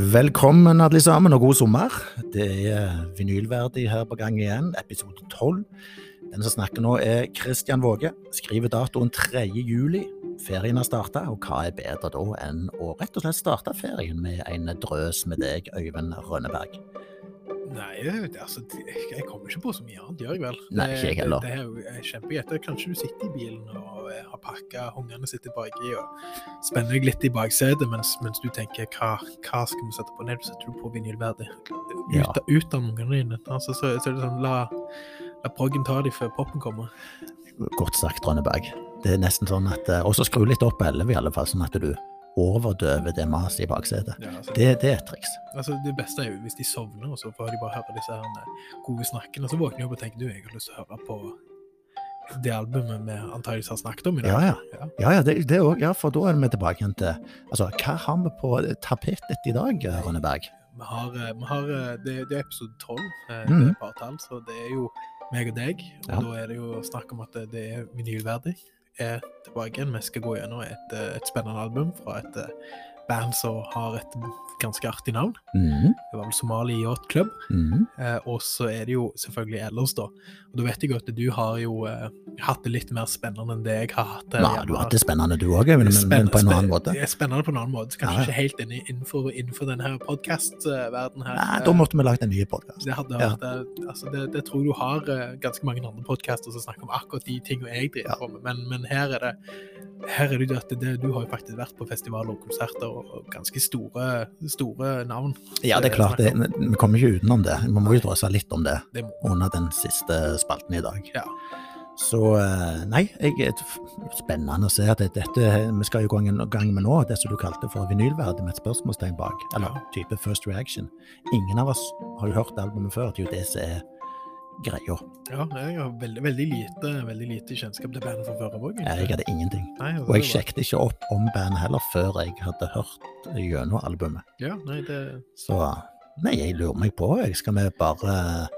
Velkommen alle sammen, og god sommer. Det er vinylverdig her på gang igjen, episode 12. Den som snakker nå er Kristian Våge. Skriver datoen 3. juli. Ferien har starta, og hva er bedre da enn å rett og slett starte ferien med en drøs med deg, Øyvind Rønneberg? Nei, det, altså, jeg kommer ikke på så mye annet, gjør jeg vel? Nei, ikke jeg heller. Det, det er jo eh. Kanskje du sitter i bilen og eh, har pakka, ungene sitter baki og spenner deg litt i baksetet, mens, mens du tenker hva, hva skal vi sette på? Nei, du setter på vinylverdig. Ut, Ja. ut av ungene dine. Altså, så, så er det sånn, la, la proggen ta dem før poppen kommer. Godt sagt, Rønneberg. Det er nesten sånn at eh, Og så skru litt opp på 11 i alle fall, sånn at du overdøver det maset i baksetet. Ja, altså, Det, det er et triks. altså, det beste er jo hvis de sovner, og så får de bare høre disse her eh, gode snakkene, og så våkner de opp og tenker du, jeg har lyst til å høre på det albumet vi antakeligvis har snakket om i dag. Ja, ja. Ja. Ja, det, det også, ja, for da er vi tilbake igjen til Altså, hva har vi på tapetet i dag, Rønneberg? Vi har, eh, vi har eh, det, det er episode 12, mm. det er partall, så det er jo meg og deg. Og da er det jo snakk om at det- det er vinylverdig. Er tilbake igjen. Vi skal gå gjennom et, eh, et spennende album fra et eh, band som har et ganske artig navn. Mm. Det var vel Somali Yacht Club. Mm. Eh, og så er det jo selvfølgelig ellers, da. Og da vet jeg at du har jo eh, hatt det litt mer spennende enn det jeg har hatt. Ja, du har hatt det spennende du òg, men, men, på en annen måte. Det er spennende på en annen måte. Kanskje Ja, ikke helt inni, innenfor, innenfor denne podkast-verdenen her. Nei, da måtte vi lagd en ny podkast. det, Ja. eh, altså det, det tror du har eh, ganske mange andre podcaster som snakker om akkurat de tingene jeg driver Ja. på med, men, men her er det her er det at det, du har jo faktisk vært på festivaler og konserter og, og ganske store, store navn. Ja, det er klart, det, vi kommer ikke utenom det. Vi må jo drøse litt om det Det under den siste spalten i dag. Ja. Så eh, nei, jeg, spennende å se at dette vi skal jo gå en gang med nå, det som du kalte for vinylverdig med et spørsmålstegn bak, eller Ja. type first reaction. Ingen av oss har jo hørt albumet før, det er jo det som er greia. Ja, jeg har veldig, veldig lite veldig lite kjennskap til bandet fra før av òg. Jeg hadde ingenting. Nei, altså, Og jeg var- sjekket ikke opp om bandet heller før jeg hadde hørt gjennom albumet. Ja, nei, det Så nei, jeg lurer meg på, jeg skal vi bare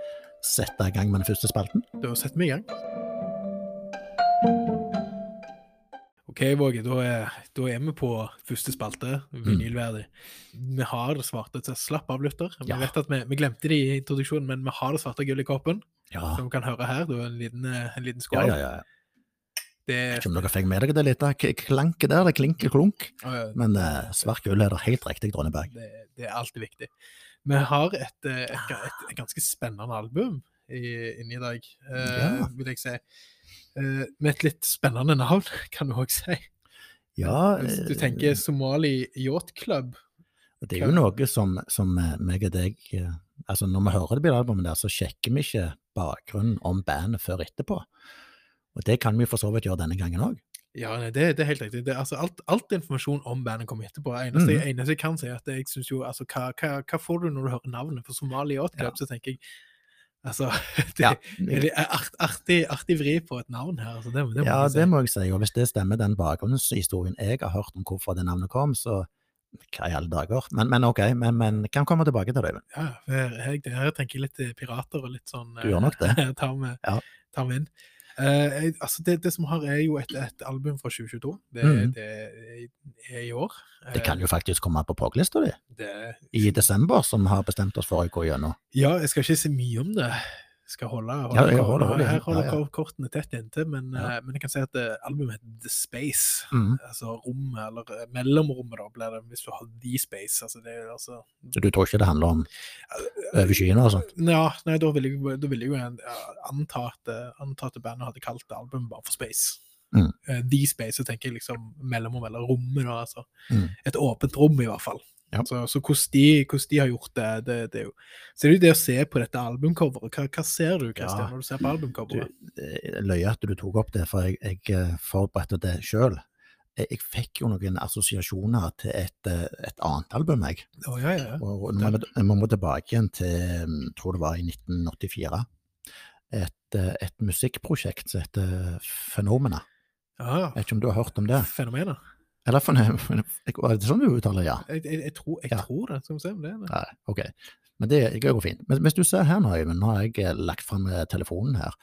sette i gang med den første spalten? Da setter vi i gang. OK, Våge, da da er vi på første spalte, Mm. vinylverdig. Vi har det svarte til slapp av, Luther. Vi Ja. vet at vi, vi glemte det i introduksjonen, men vi har det svarte gullet i koppen, Ja. som vi kan høre her. Du er en liten, eh, en liten skål. ja, ja. Det Jeg er vet ikke om dere fikk med dere det litt, k- klanket der, det klinker klunk. Å, ja, Men eh, svart gull er det helt riktig, Dronneberg. det, det er alltid viktig. Vi har et, eh, et, et, et ganske spennende album i, inni i dag, eh, Ja. vil jeg si. Eh, med et litt spennende navn, kan du òg si. Ja, Hvis du eh, tenker Somali Yacht Club det er jo noe som, som meg og deg Altså, når vi hører det albumet der, så sjekker vi ikke bakgrunnen om bandet før etterpå. Og det kan vi for så vidt gjøre denne gangen òg. Ja, nei, det, det er helt riktig. Det, altså, alt, alt informasjon om bandet kommer etterpå. Eneste, Mhm. eneste jeg kan si, er at jeg synes jo altså, hva, hva, hva får du når du hører navnet? på Somali Yacht Club, så tenker jeg Altså, det, Ja, det er art, artig, artig vri på et navn her. Altså, det, det ja, si. det må jeg si. Og hvis det stemmer, den bakgrunnshistorien jeg har hørt om hvorfor det navnet kom, så hva i alle dager? Men, men ok, men, men kan komme tilbake til det. Ja, jeg, her tenker jeg litt eh, pirater og litt sånn Du gjør nok det. eh, tar med, Ja. tar med inn. Uh, jeg- altså det, det som har, er jo et, et album fra 2022. Det, mm. det er i år. Det kan jo faktisk komme på prog-lista di i desember, som har bestemt oss for å gå gjennom. Ja, jeg skal ikke si mye om det. Skal holde, holde, Ja, holder- holder, her holder ja, ja. kortene tett inntil, men, eh, men jeg kan si at eh, albumet heter The Space. Mhm. Altså rommet, eller eh, mellomrommet, da, blir det hvis du har The Space. Altså, det altså du tror ikke det handler om over skyene sånt? Ja, nei, da ville jeg, da ville jeg jo anta at, anta at bandet hadde kalt albumet bare for Space. Mm. The Space, så tenker jeg liksom mellomrom, eller rommet, da, altså. Mm. Et åpent rom, i hvert fall. Ja. Så, så hvordan, de, hvordan de har gjort det, det, det er jo Så det er jo det å se på dette albumcoveret. Hva, hva ser du, Christian, Ja. når du ser på albumcoveret? Er løye at du tok opp det, for jeg, jeg eh, forberedte det sjøl. Jeg, jeg fikk jo noen assosiasjoner til et, eh, et annet album, jeg. Oh, ja, ja. Og, og vi må tilbake igjen til jeg tror det var i 1984. Et, eh, et musikkprosjekt som heter Fenomena. Jeg vet ikke om du har hørt om det? Fenomener. Eller er det sånn du uttaler? Ja. Jeg, jeg, jeg, tror, jeg Ja. tror det. Skal vi se om det er det. Nei, ok. Men det, går fint. Men hvis du ser her nå, Øyvind, nå har jeg eh, lagt fram eh, telefonen her.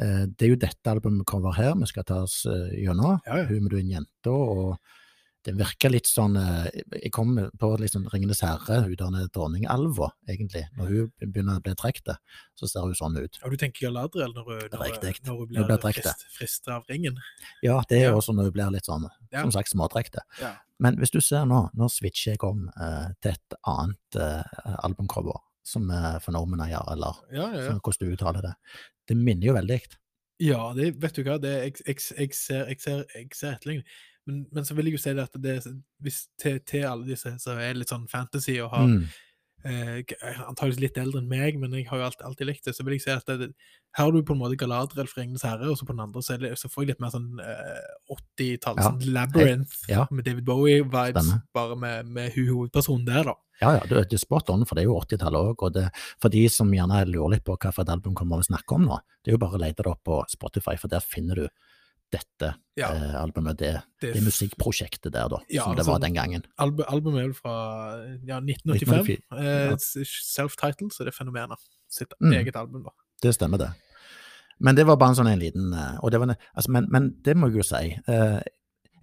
Eh, Det er jo dette albumet kommer her vi skal ta oss gjennom. Ja, ja. Hun med du er en jente, og Det virker litt sånn eh, Jeg kom på liksom Ringenes herre, hun der dronningalva, egentlig. Når hun begynner å bli trukket, så ser hun sånn ut. Og du tenker Galadriel når, hun- når, Riktig. når hun blir blir frist, frist av ringen? Ja, det er Ja. også når hun blir litt sånn, Ja. som sagt, småtrukket. Ja. Men hvis du ser nå, nå switcher jeg om eh, til et annet eh, albumcover, som er Phenomena gjør, eller Ja, ja, ja. hvordan du uttaler det. Det minner jo veldig. Ja, det, vet du hva, det, jeg, jeg, jeg, ser, jeg, ser, jeg ser etterligning. Men, men så vil jeg jo si det at det, hvis, til, til alle disse som er litt sånn fantasy og har Mm. eh, antageligvis litt eldre enn meg, men jeg har jo alltid, alltid likt det, så vil jeg si at det, her har du på en måte Galadriel fra Ringenes herre, og så på den andre så, det, så får jeg litt mer sånn eh, 80-tall, Ja, sånn Labyrinth ja. med David Bowie-vibes, bare med, med hovedpersonen der, da. Ja, ja, du, du spot on, for det er jo 80-tallet òg. Og det, for de som gjerne lurer litt på hva for et album kommer vi snakke om nå, det er jo bare å lete det opp på Spotify, for der finner du dette Ja, eh, albumet, det, det, det musikkprosjektet der, da, Ja, som det altså, var den gangen. Alb albumet er vel fra ja, 1985. 1984, Eh, ja. Self-titled, så det er fenomenet. Sitt Mm. eget album, da. Det stemmer, det. Men det var bare en sånn en liten eh, det var, en- altså, men, men det må jeg jo si. eh,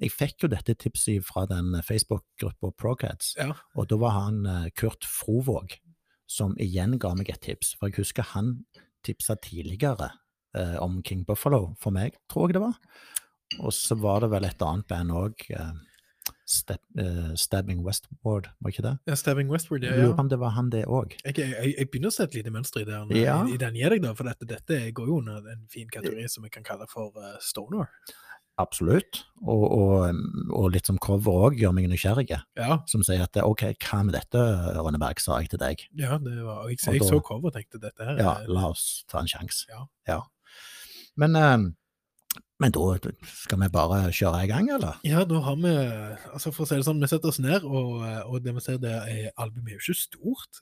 jeg fikk jo dette tipset fra den Facebook-gruppa Procats, Ja. og da var han eh, Kurt Frovåg som igjen ga meg et tips. For jeg husker han tipsa tidligere eh, om King Buffalo for meg, tror jeg det var. Og så var det vel et annet band òg. Step, uh, Stabbing Westward, var ikke det? Ja, Stabbing Westward, ja. Jeg lurer ja. på om det var han, det òg. Jeg, jeg, jeg begynner å se et lite mønster i, den, Ja. i, i den gir deg, da, for dette, dette går jo under en fin kategori som vi kan kalle for uh, stoner. Absolutt. Og, og, og litt som cover òg gjør meg nysgjerrig. Ja, Som sier at ok, hva med dette, Rønneberg, sa jeg til deg. ja det var, jeg, Og jeg da- så cover og tenkte dette her Ja, la oss ta en sjanse. Ja. Men, eh, men da skal vi bare kjøre i gang, eller? Ja, da har vi altså For å si det sånn, vi setter oss ned, og, eh, og det vi ser, det er albumet er jo ikke stort.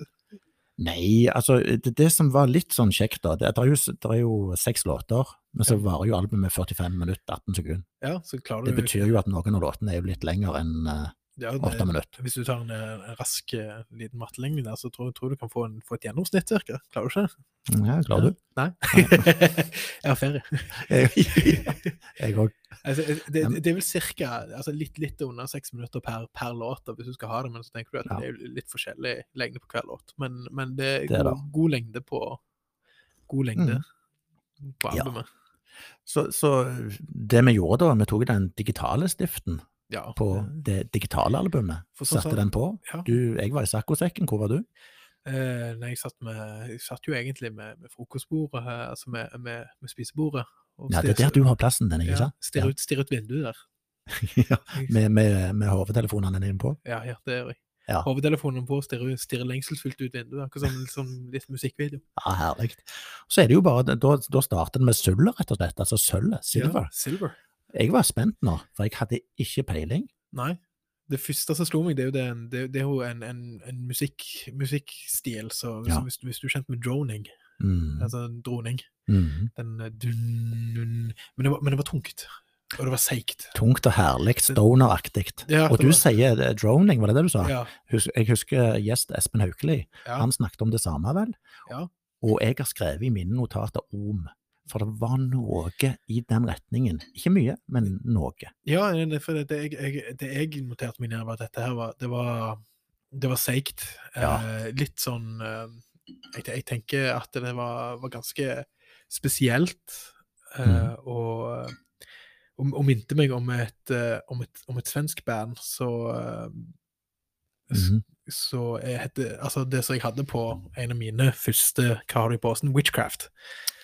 Nei, altså det, det som var litt sånn kjekt, da, det, det, er, jo, det er jo seks låter, men så varer jo albumet 45 minutter, 18 sekunder. Ja, så klarer Det betyr jo at noen av låtene er jo litt lengre enn eh, ja, åtte minutter. Hvis du tar en, eh, en rask eh, liten matteligning der, så tror tror jeg du kan få, en, få et gjennomsnitt, cirka. Klarer du ikke det? Ja, klarer du? Nei. jeg har ferie. Jeg òg. Altså, det, det, det er vel cirka altså litt, litt under seks minutter per, per låt, hvis du skal ha det, men så tenker du at Ja. det er litt forskjellig lengde på hver låt. Men, men det er, Det er god, god lengde på God lengde på albumet. Ja. Så, så det vi gjorde da, vi tok den digitale stiften Ja. på det digitale albumet. For sånn Satte sa- den på. ja. Du, jeg var i saccosekken, hvor var du? Eh, nei, jeg satt, med, jeg satt jo egentlig med, med frokostbordet, altså med, med, med spisebordet. Ja, det er der du har plassen din, ikke ja, sant? Stirre ut, stirr ut vinduet der. Ja, med, med, med hovedtelefonene dine på. Ja, ja, det gjør jeg. Ja. Hovedtelefonen på, stirrer, stirre lengselsfullt ut vinduet, akkurat som, som litt musikkvideo. Ja, herlig. Så er det jo bare, da, da startet det med sølvet, rett og slett. Altså sølvet, silver. Ja, silver. Jeg var spent nå, for jeg hadde ikke peiling. Nei. Det første som slo meg, det er jo, det, det, det er jo en, en, en musikk, musikkstil. Så, Ja. hvis, hvis du er kjent med droning, Mm. altså droning Mm. den eh, dun, dun, men, det var, men det var tungt. Og det var seigt. Tungt og herlig, stoner-aktig. Ja, Og du var- sier droning, var det det du sa? Ja, jeg husker gjest Espen Haukeli. ja, Han snakket om det samme, vel? Ja. Og jeg har skrevet i mine notater om, for det var noe i den retningen. Ikke mye, men noe. ja for det, det, jeg, jeg, det jeg noterte meg ned, var at dette her var Det var, det var seigt. Ja. Eh, litt sånn eh, jeg, jeg tenker at det var, var ganske spesielt. eh, mm. og, og, og minte meg om et, eh, om et, om et svensk band så mm Mhm. Så heter, altså det som jeg hadde på en av mine første Hva har du i posen? Witchcraft.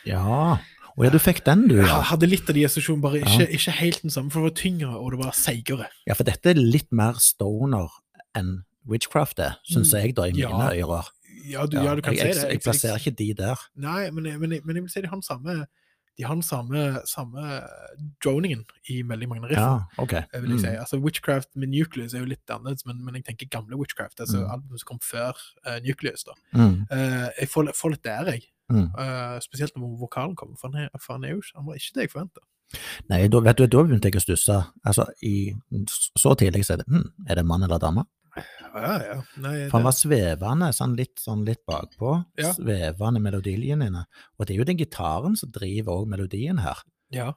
Ja. Å ja, du fikk den, du, Jeg hadde litt av de assosiasjonene, bare Ja. ikke, ikke helt den samme, for det var tyngre, og det var seigere. Ja, for dette er litt mer stoner enn witchcraft er, syns Mm, jeg, da, i mine ja. ører. Ja, du, ja, du kan jeg, si jeg, det. jeg plasserer ikke de der. Nei, men, men, men jeg vil si de har den samme de har den samme, samme droningen i veldig mange riff. Ja, ok. Jeg vil jeg si. Mm. Altså, Witchcraft med Nucleus er jo litt annerledes, men, men jeg tenker gamle Witchcraft. altså Mm. Albumet som kom før uh, Nucleus. da. Mm. Uh, jeg får, får litt der, jeg. Mm. Eh, spesielt når vokalen kommer, for han, er, for han, er jo, ikke- han var ikke det jeg forventa. Nei, da, vet du, da begynte jeg å stusse. Altså, i, så tidlig så er det hm, Er det mann eller dame? Ja, ja. Nei, For han var svevende, sånn litt, sånn litt bakpå. Ja. Svevende melodilinjene. Og det er jo den gitaren som driver også melodien her. ja.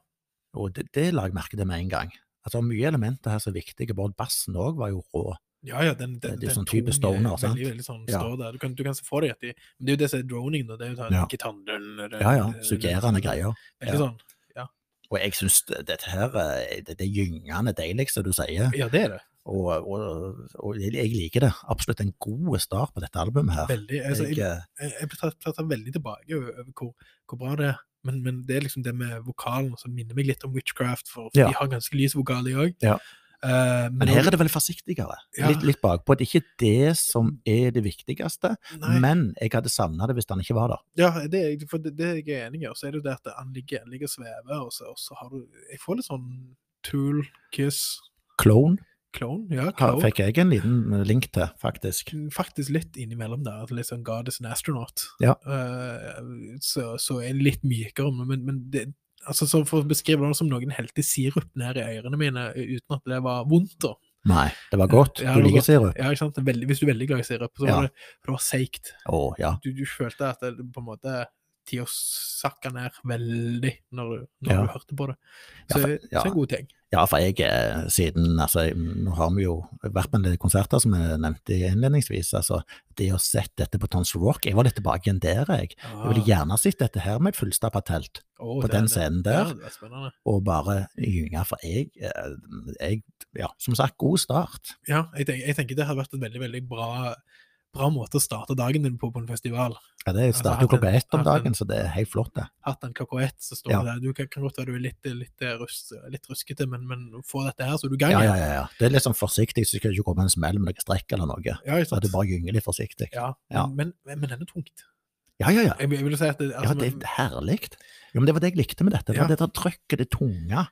Og det, det la jeg merke til med en gang. Altså, mye elementer her som er viktige. Både bassen òg var jo rå. Ja, ja, den, den, Det er sånn type er stoner, sant? Veldig, veldig sånn Ja. der. Du kan, du kan se for deg at de Men det er jo det som er droning, da. Det er jo sånn Ja. dun, dun, Ja, ja. Suggerende greier. Veldig Ja. sånn. Og jeg syns dette her eh, det, det er gyngende deilig, som du sier. Ja, det er det. Og, og, og jeg, liker det. Absolutt en god start på dette albumet her. Veldig. Altså, Jeg, jeg, eh, tatt, tatt veldig tilbake over, over hvor, hvor bra det er. Men, men det er liksom det med vokalen som minner meg litt om Witchcraft, for, for Ja. de har ganske lys vokal, de òg. Ja. Men her er det veldig forsiktigere. Ja. Litt, litt bakpå. Det er ikke det som er det viktigste, Nei, men jeg hadde savna det hvis han ikke var der. ja, det, for det, det er jeg enig i. Og så er det jo det at han ligger, ligger og svever, og så, og så har du Jeg får litt sånn Tool, Kiss, Clone Clone. Ja, Clone. fikk jeg en liten link til, faktisk. Faktisk litt innimellom der. Litt Litt sånn God is an astronaut. Ja. Uh, så, så er det litt mykere. Men, men det, altså, så for å beskrive det som noen helte sirup ned i ørene mine uten at det var vondt. da. Nei, det var godt. Ja, Du det var liker godt. sirup? Ja, ikke sant? Veldig, hvis du er veldig glad i sirup, så Ja. var det, det var seigt. Ja. Du, du følte at det på en måte tida sakka ned veldig når, du, når du hørte på det. Ja, Så, for- ja. så en god ting. Ja, for jeg, eh, siden altså, Nå har vi jo vært på en del konserter, som jeg nevnte innledningsvis. altså, Det å sette dette på Tons Rock Jeg var litt tilbake igjen der, jeg. Jeg ville gjerne sett dette her med et fullstappa telt, oh, på den scenen der, er og bare gynge. For jeg, eh, jeg Ja, som sagt, god start. Ja, jeg, tenker, jeg tenker det hadde vært en veldig veldig bra, bra måte å starte dagen din på på en festival. Ja, Det Altså, starter jo klokka ett om dagen, en- så det er helt flott, det. Hatt en klokka ett, så står Ja. det der. Du kan, kan godt være du er litt, litt, rus, litt ruskete, men, men få dette her, så er du i gang. Ja, ja, ja. ja. Det er litt sånn forsiktig, så det skal ikke komme en smell med noe strekk eller noe. Ja, Så du bare gynger litt forsiktig. Ja, Ja. Men, men, men den er tungt. Ja, ja, ja. Jeg, jeg si at det, Ja, altså, det er herlig. Jo, men det var det jeg likte med dette. Det var Ja. det der trøkket, det tunge.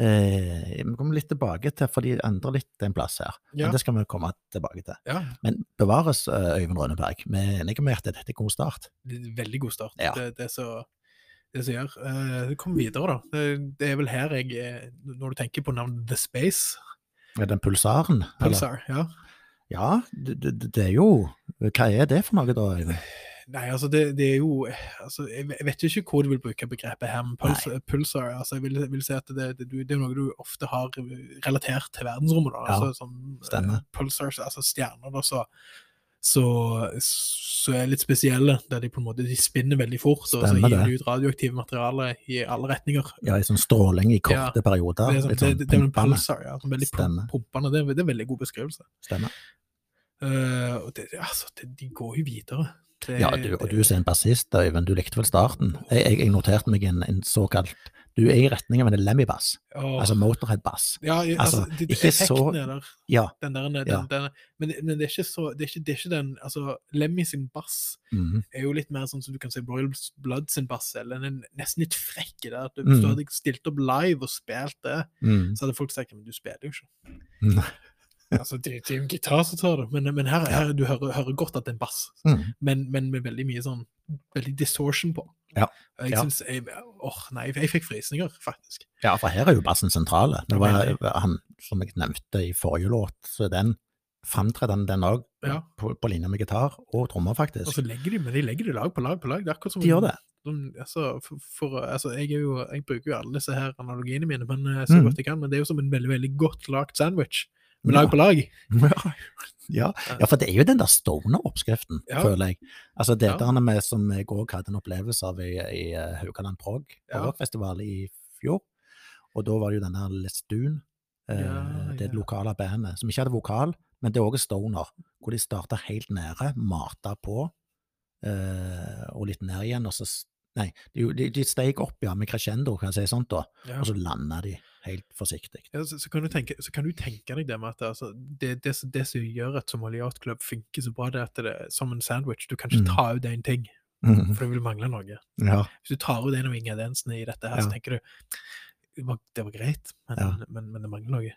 Eh, vi kommer litt tilbake til, for de endrer litt en plass her. Ja. Men det skal vi komme tilbake til. ja, Men bevares, eh, Øyvind Rønneberg. Vi er enige med at dette er god start. det er veldig god start. Ja. Det, det så, det som gjør. Eh, kom videre, da. Det, det er vel her jeg eh, Når du tenker på navnet The Space, Er den pulsaren? eller? Ja. Ja, det, det, det er jo Hva er det for noe, da, Øyvind? Nei, altså det, det er jo altså, Jeg vet jo ikke hvor du vil bruke begrepet her, men puls, pulsar altså, Jeg vil, vil si at det, det, det er noe du ofte har relatert til verdensrommet. da, Ja, altså, som, eh, stemmer. pulsars, altså stjerner, da, så, så, så er litt spesielle, der de på en måte de spinner veldig fort, og så gir de ut radioaktive materialer i alle retninger. Ja, i sånn stråling i korte perioder. Det er, sånn, sånn det, det er en pulsar, ja. Sånn veldig Stemmer. pumpende. Det, er- det en veldig god beskrivelse. Stemmer. Uh, og det, altså, det, de går jo videre. Det- Ja, du, og du som er en bassist, Øyvind, du likte vel starten? Jeg, jeg, jeg noterte meg en, en såkalt Du er i retning av en Lemmy-bass, altså Motorhead-bass. Ja, altså, Altså, ikke så- er der. Ja. Den der, den, Ja. den, men, men det er ikke så det er ikke, det er ikke den altså, Lemmy sin bass mhm. er jo litt mer sånn som du kan si Royal Blood sin bass. Eller den er nesten litt frekk i det. Hvis du Mhm. hadde stilt opp live og spilt det, Mm. så hadde folk sagt men du spiller jo ikke. Altså, det, det er jo en gitar som tar det, men, men her, her du hører, hører godt at det er en bass. Mm. Men, men med veldig mye sånn veldig distortion på. Ja. Jeg Ja. synes, jeg, åh, nei, jeg fikk frysninger, faktisk. Ja, for her er jo bassen sentrale. Det var han som jeg nevnte i forrige låt, så er den framtredende den òg, Ja. på, på linje med gitar og trommer, faktisk. Og så legger de, men de legger det lag på lag på lag. Det er akkurat som De gjør det. som, altså, for, for, altså, jeg, jo, jeg bruker jo alle disse her analogiene mine, men eh, så Mm. godt jeg kan. Men det er jo som en veldig veldig godt lagd sandwich. Med Ja. lag på lag. Ja. ja, for det er jo den der stoner-oppskriften, Ja. føler jeg. Altså det Ja. med, som jeg òg hadde en opplevelse av i, i eh, Haugaland Prog, rockfestival i fjor. Og da var det jo denne Lestun, eh, det lokale bandet, som ikke hadde vokal, men det er òg stoner, hvor de starta helt nede, mata på, eh, og litt ned igjen, og så Nei, de, de, de steg opp, ja, med crescendo, kan jeg si sånt, da, og så landa de helt forsiktig. Ja, så, så, kan du tenke, så kan du tenke deg det med at altså, det, det, som- det som gjør at somaliatklubb funker så bra, det er at det er som en sandwich. Du kan ikke Mm. ta ut én ting, for det vil mangle noe. Ja. Hvis du tar ut en av ingrediensene i dette her, så tenker du det var, det var greit, men, Ja. men, men det mangler noe.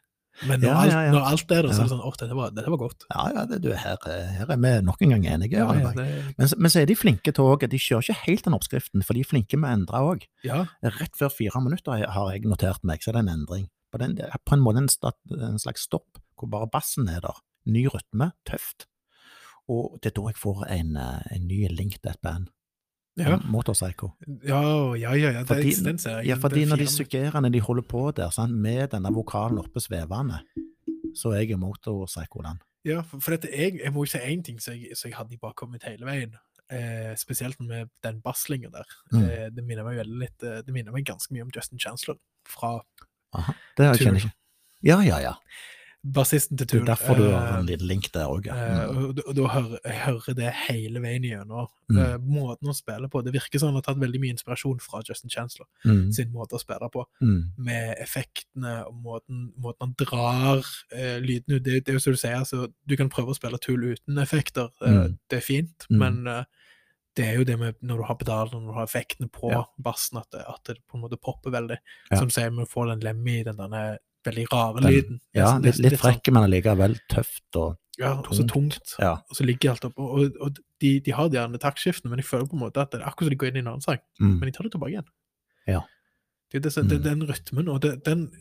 Men når, Ja, alt, ja, ja. når alt er der, så er det sånn åh, dette var, dette var godt. Ja, ja, det, du, her, her er vi nok en gang enige. Det, Men, men så er de flinke til òg, de kjører ikke helt den oppskriften, for de er flinke med å endre òg. ja, Rett før fire minutter har jeg notert meg, så er det en endring. På, den, på en måte en, stat, en slags stopp, hvor bare bassen er der. Ny rytme, tøft. Og det er da jeg får en, eh, en ny link til et band. Ja. Motorpsycho. Ja, ja, ja. ja. Fordi- Den, ser jeg. Ja, fordi når de suggerende de holder på der, sant, med denne vokalen oppe svevende, så er jeg motorpsycho den. Ja, for, for dette, jeg, jeg må jo si én ting som jeg, jeg hadde i bakhodet hele veien. Eh, spesielt med den basslinga der. Mm. Eh, det minner meg veldig litt eh, Det minner meg ganske mye om Justin Chancellor fra Aha, det kjenner jeg ikke. Ja, ja, ja. Bassisten til Det Tool. derfor du har Eh, en liten link der òg, ja. Eh, Mm. og, da- hører jeg hører det hele veien igjennom. Mm. Eh, måten å spille på Det virker som han har tatt veldig mye inspirasjon fra Justin Chancellor Mm. sin måte å spille på. Mm. Med effektene og måten, måten han drar uh, lyden ut. Det, det er jo som du sier, altså, du kan prøve å spille Tool uten effekter. eh, Mm. Det er fint, Mm. men eh, det er jo det med når du har pedalene, når du har effektene på Ja. bassen, at det, at det på en måte popper veldig. Ja. Som sier, vi får den lemmy, den derne veldig rare Den- lyden. Ja, litt, litt sånn- frekk, men allikevel tøft og Ja, og så tungt. Ja. Og så ligger alt oppå. Og, og de, de har de gjerne taktskiftene, men jeg føler på en måte at det er akkurat som de går inn i en annen sang, Mm. men de tar det tilbake igjen. Ja. Det det, det, Mm. den rytmen, og det, den,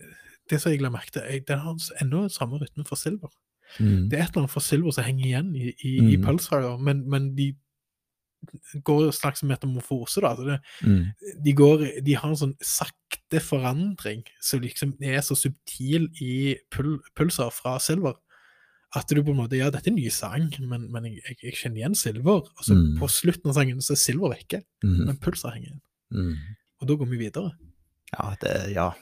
det som jeg la merke til, den har ennå samme rytme for Silver. Mm. Det er et eller annet for Silver som henger igjen i, i, i Mm. Pulsar, men, men de går en slags metamorfose, da. Det, Mm. de, går, de har en sånn sakte forandring som liksom er så subtil i pul pulser fra Silver. At du på en måte Ja, dette er en ny sang, men, men jeg, jeg, jeg kjenner igjen Silver. Og så Mm. på slutten av sangen så er Silver vekke, Mm. men pulser henger igjen. Mm. Og da går vi videre. Ja, det, ja,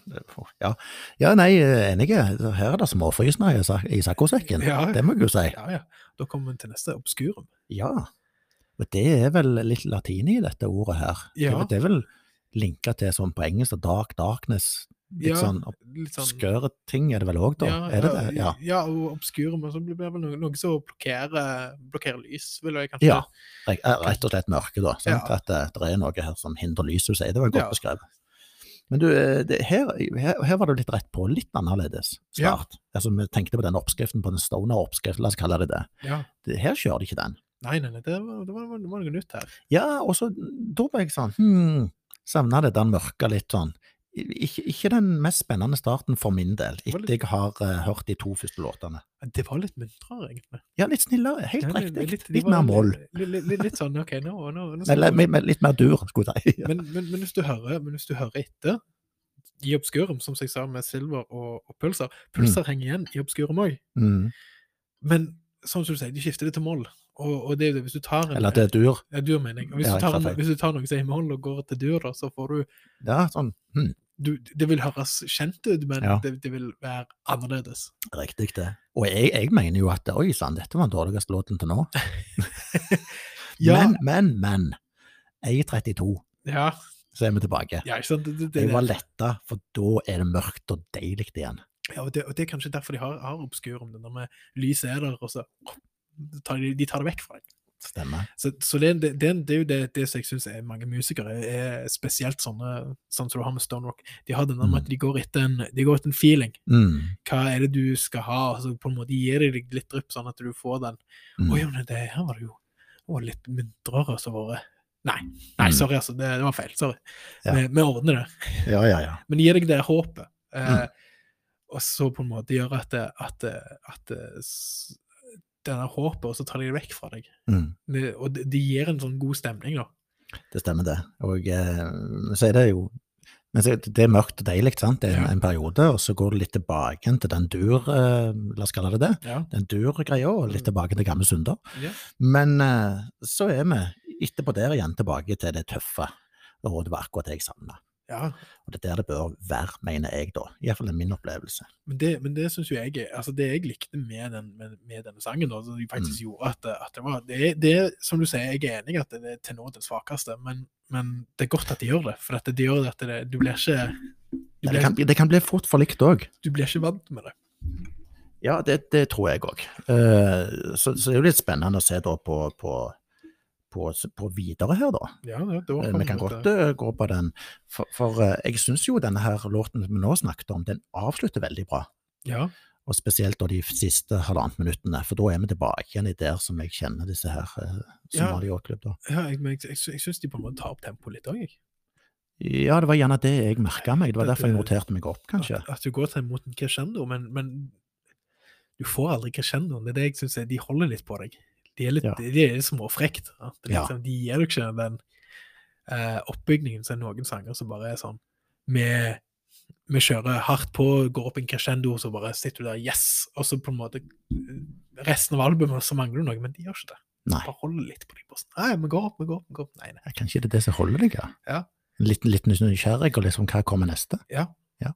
ja. ja, nei, enige. Her er det sak- i saccosekken. Ja. Det må jeg jo si. Ja, ja. Da kommer vi til neste obskurum. Ja. Og det er vel litt latin i dette ordet her. Ja. Det, det er vel linka til sånn på engelsk, dark darkness. Litt Ja, sånn sånn skøre ting er det vel òg, da? er det det? Ja. ja, og obskure, men så blir det vel noe, noe som blokkerer, blokkerer lys, vil jeg kanskje Ja. Rett rett og slett mørke, da. Ja. At det, det er noe her som hindrer lyset, du sier. Det var godt Ja. beskrevet. Men du, eh, det, her, her, her var du litt rett på, litt annerledes Ja. start. Altså, vi tenkte på den oppskriften, på den Stoner-oppskriften, la oss kalle det det. Ja. det. Her kjører de ikke den. Nei, nei, nei, det var, det var, det var noe nytt her. Ja, og så da ble jeg sånn hmm, Savna det den mørke litt sånn. Ikke, ikke den mest spennende starten for min del, etter litt- jeg har uh, hørt de to første låtene. Det var litt muntrere, egentlig. Ja, litt snillere, helt Ja, riktig. litt- Litt, mer moll. Litt, litt, sånn OK, nå, nå, nå Eller med, med litt mer dur, skulle jeg si. men, men, men, hvis du hører, men hvis du hører etter i obskurum, som jeg sa med Silver og, og Pulser Pulser mm. henger igjen i obskurum òg, Mm. men som du sier, de skifter det til moll. Og, og det det, hvis du tar en Eller at det er dur. Ja, dur, mener jeg. Og Hvis, Ja, du tar, en- hvis du tar noe som er i mål og går til dur, da, så får du, Ja, sånn. Hm. du Det vil høres kjent ut, men Ja. det, det vil være annerledes. Riktig, det. Og jeg, jeg mener jo at oi sann, dette var den dårligste låten til nå. Ja. Men, men, men. A32, Ja, så er vi tilbake. ja ikke sant? Det, det, det, Jeg var letta, for da er det mørkt og deilig igjen. Ja, og det, og det er kanskje derfor de har, har obskurum, det, der med lyset er der, og så tar de, de tar det vekk fra deg. Stemmer. Så, så det, det, det, er jo det, det som jeg syns mange musikere, er spesielt sånne sånn som du har med Stone Rock. De har den der med at de går etter en, de går etter en feeling. Mm. Hva er det du skal ha? Altså, på en måte gir de deg litt drypp, sånn at du får den. Mm. Oi, men det her var det jo å, litt muntrere som vært Nei, nei, Mm. sorry, altså. Det, det var feil. Sorry. Ja. Vi, vi ordner det. Ja, ja, ja. Men gir deg det håpet. Eh, Mm. Og så på en måte gjør at, det- at, at denne håpet, og så tar de det vekk fra deg. Mm. Det, og det, de gir en sånn god stemning, da. Det stemmer, det. Og eh, så er det jo men Det er mørkt og deilig, sant? Det er en, Ja. en periode, og så går du litt tilbake til den dur, eh, la oss kalle det det, Ja. den dur-greia, og litt tilbake til gamle synder. Ja. Men eh, så er vi etterpå der igjen tilbake til det tøffe, og det var akkurat det jeg savna. Ja. Og det er der det bør være, mener jeg da. Iallfall er min opplevelse. Men det, men det syns jo jeg Altså, det jeg likte med, den, med, med denne sangen, da, som faktisk Mm. gjorde at, at det var det, det som du sier, jeg er enig i at det er til nå det svakeste, men, men det er godt at de gjør det. For at det, de gjør at det, du blir ikke du blir, det, kan, det kan bli fort for likt òg. du blir ikke vant med det. Ja, det, tror jeg òg. så, så det er jo litt spennende å se da på, på, på, på videre her, da. Ja, det, det var Eh, Vi kan godt uh, gå på den, for, for uh, jeg syns jo denne her låten vi nå snakket om, den avslutter veldig bra. Ja. Og spesielt da de siste halvannet minuttene, for da er vi tilbake igjen i der som jeg kjenner disse her uh, som Ja. har de Yacht da. ja jeg, jeg, jeg, jeg syns de på en måte tar opp tempoet litt òg, jeg. Ja, det var gjerne det jeg merka meg, det var derfor jeg noterte meg opp, kanskje. At, at du går til mot en crescendo, men, men du får aldri crescendoen. Det er det jeg syns de holder litt på deg. De er litt, Ja. de er småfrekt. Liksom, de gir deg ikke den eh, oppbygningen, som noen sanger som bare er sånn Vi, vi kjører hardt på, går opp en crescendo, så bare sitter du der, yes! Og så på en måte Resten av albumet så mangler du noe, men de gjør ikke det. Nei. Bare holder litt på de postene. Nei, vi går opp, vi går opp. vi går opp. Nei, nei. Kanskje det er det som holder deg? Ja. Ja. Litt, litt nysgjerrig, og liksom hva kommer neste? Ja. Ja.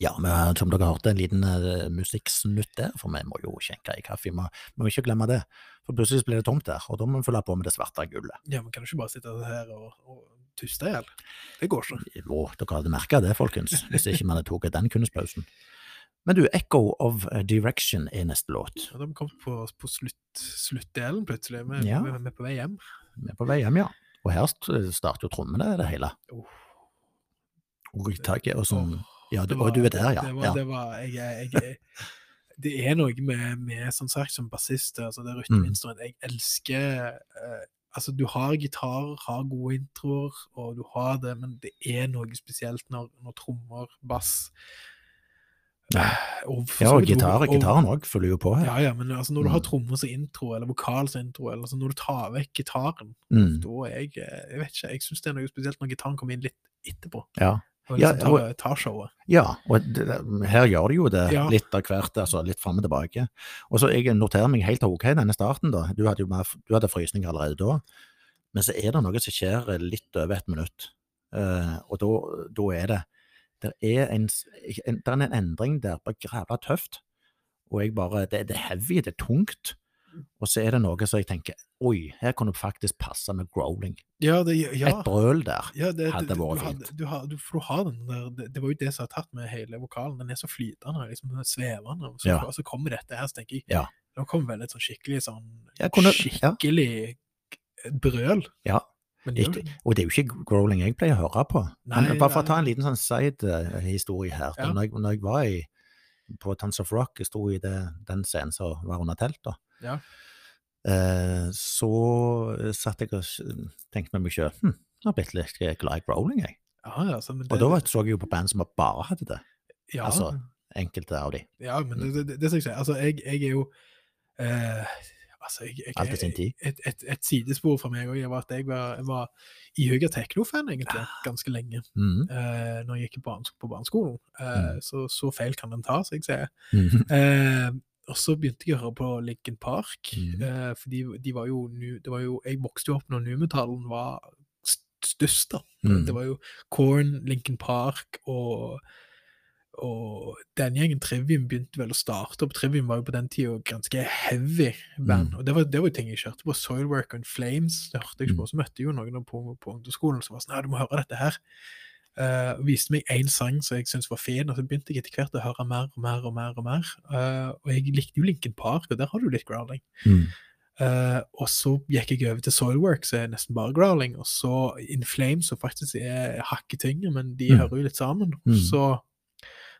Ja, men som dere hørte, en liten uh, musikksnutt der, for vi må jo skjenke i kaffe. Vi må, vi må ikke glemme det, for plutselig blir det tomt der, og da må vi fylle på med det svarte gullet. ja, men kan du ikke bare sitte her og, og tuste i hjel? Det går ikke. Jo, dere hadde merka det, folkens, hvis ikke man hadde tatt den kunstpausen. Men du, Echo of Direction er neste låt. Ja, da har vi kommet på, på slutt, sluttdelen plutselig. Vi, Ja. vi, vi er på vei hjem. Vi er på vei hjem, ja. Og her starter jo trommene, det hele. Oh. Og og sånn. Åh, Ja, du, det og du er der, ja. Det var, ja. det var jeg, jeg, Det er noe med, med sånn sagt, som bassist, altså det rytmeinstrument Jeg elsker eh, Altså, du har gitarer, har gode introer, og du har det, men det er noe spesielt når, når trommer, bass Ja. og for Ja, og gitar, og- gitaren òg følger jo på her. Ja, ja, men altså, når du har Mm. trommer som intro, eller vokal som intro, eller altså, når du tar vekk gitaren, Mm, da er jeg eh, Jeg vet ikke, jeg syns det er noe spesielt når gitaren kommer inn litt etterpå. ja. Og Ja, liksom og- tar, tar showet. Ja, og det, det- her gjør de jo det Ja. litt av hvert, altså litt fram og tilbake. Og så Jeg noterer meg helt ok denne starten, da. Du hadde jo mer, du hadde frysning allerede da. Men så er det noe som skjer litt over et minutt, uh, og da, da er det det er en, en, det er en endring der på grævla tøft. Og jeg bare det, det er heavy, det er tungt. Og så er det noe som jeg tenker Oi, her kunne det faktisk passe med growling. Ja, det, ja. Et brøl der. Ja, det, hadde vært fint. du, har, du, for du har den der det, det var jo det som har tatt med hele vokalen. Den er så flytende, liksom den er svevende. Og så, og så kommer dette her, så tenker jeg Ja. Nå kommer vel et sånn skikkelig sånn kunne- ja. Skikkelig brøl. Ja. Men det, Ikke, og det er jo ikke growling jeg pleier å høre på. Nei, Men bare for å ta en liten sånn side-historie her. Ja. Når, jeg, når jeg var i, på Tons of Rock, jeg sto i den scenen som var under teltet, Ja. eh, så satt jeg og tenkte med meg sjøl hm, jeg har blitt litt glad i growling, jeg. ja, altså, det, Og da så jeg jo på band som bare hadde det, ja, altså, enkelte av de. ja, men det, det, det, skal jeg si. altså, jeg, jeg er jo eh, Altså, jeg, jeg, Alt i sin tid. Et, et, et sidespor for meg òg var at jeg var, var ihuga teknofan, egentlig, ganske lenge. Mm. eh, når jeg gikk på barneskolen. Eh, Mm. så, så feil kan den ta, som jeg sier. mhm. Og så begynte jeg å høre på Linkin Park, Mm. eh, for de, de var jo, nu, det var jo Jeg vokste jo opp når nu-metallen var st- størst, da. Mm. Det var jo Korn, Linkin Park og og den gjengen Trivium begynte vel å starte opp. Trivium var jo på den tida ganske heavy band. Mm. Og det var, det var jo ting jeg kjørte på. Soilwork and Flames. Det hørte jeg ikke på. Så møtte jeg jo noen på, på ungdomsskolen som var sånn Ja, du må høre dette her. Og viste meg én sang som jeg syntes var fin, og så begynte jeg etter hvert å høre mer og mer og mer. Og mer. Uh, og jeg likte jo Linkin Park, og der har du litt growling. Mm. Uh, og så gikk jeg over til Soilwork, som er nesten bare growling. Og så In Flames, som faktisk er hakket tyngre, men de Mm. hører jo litt sammen. Mm. Så,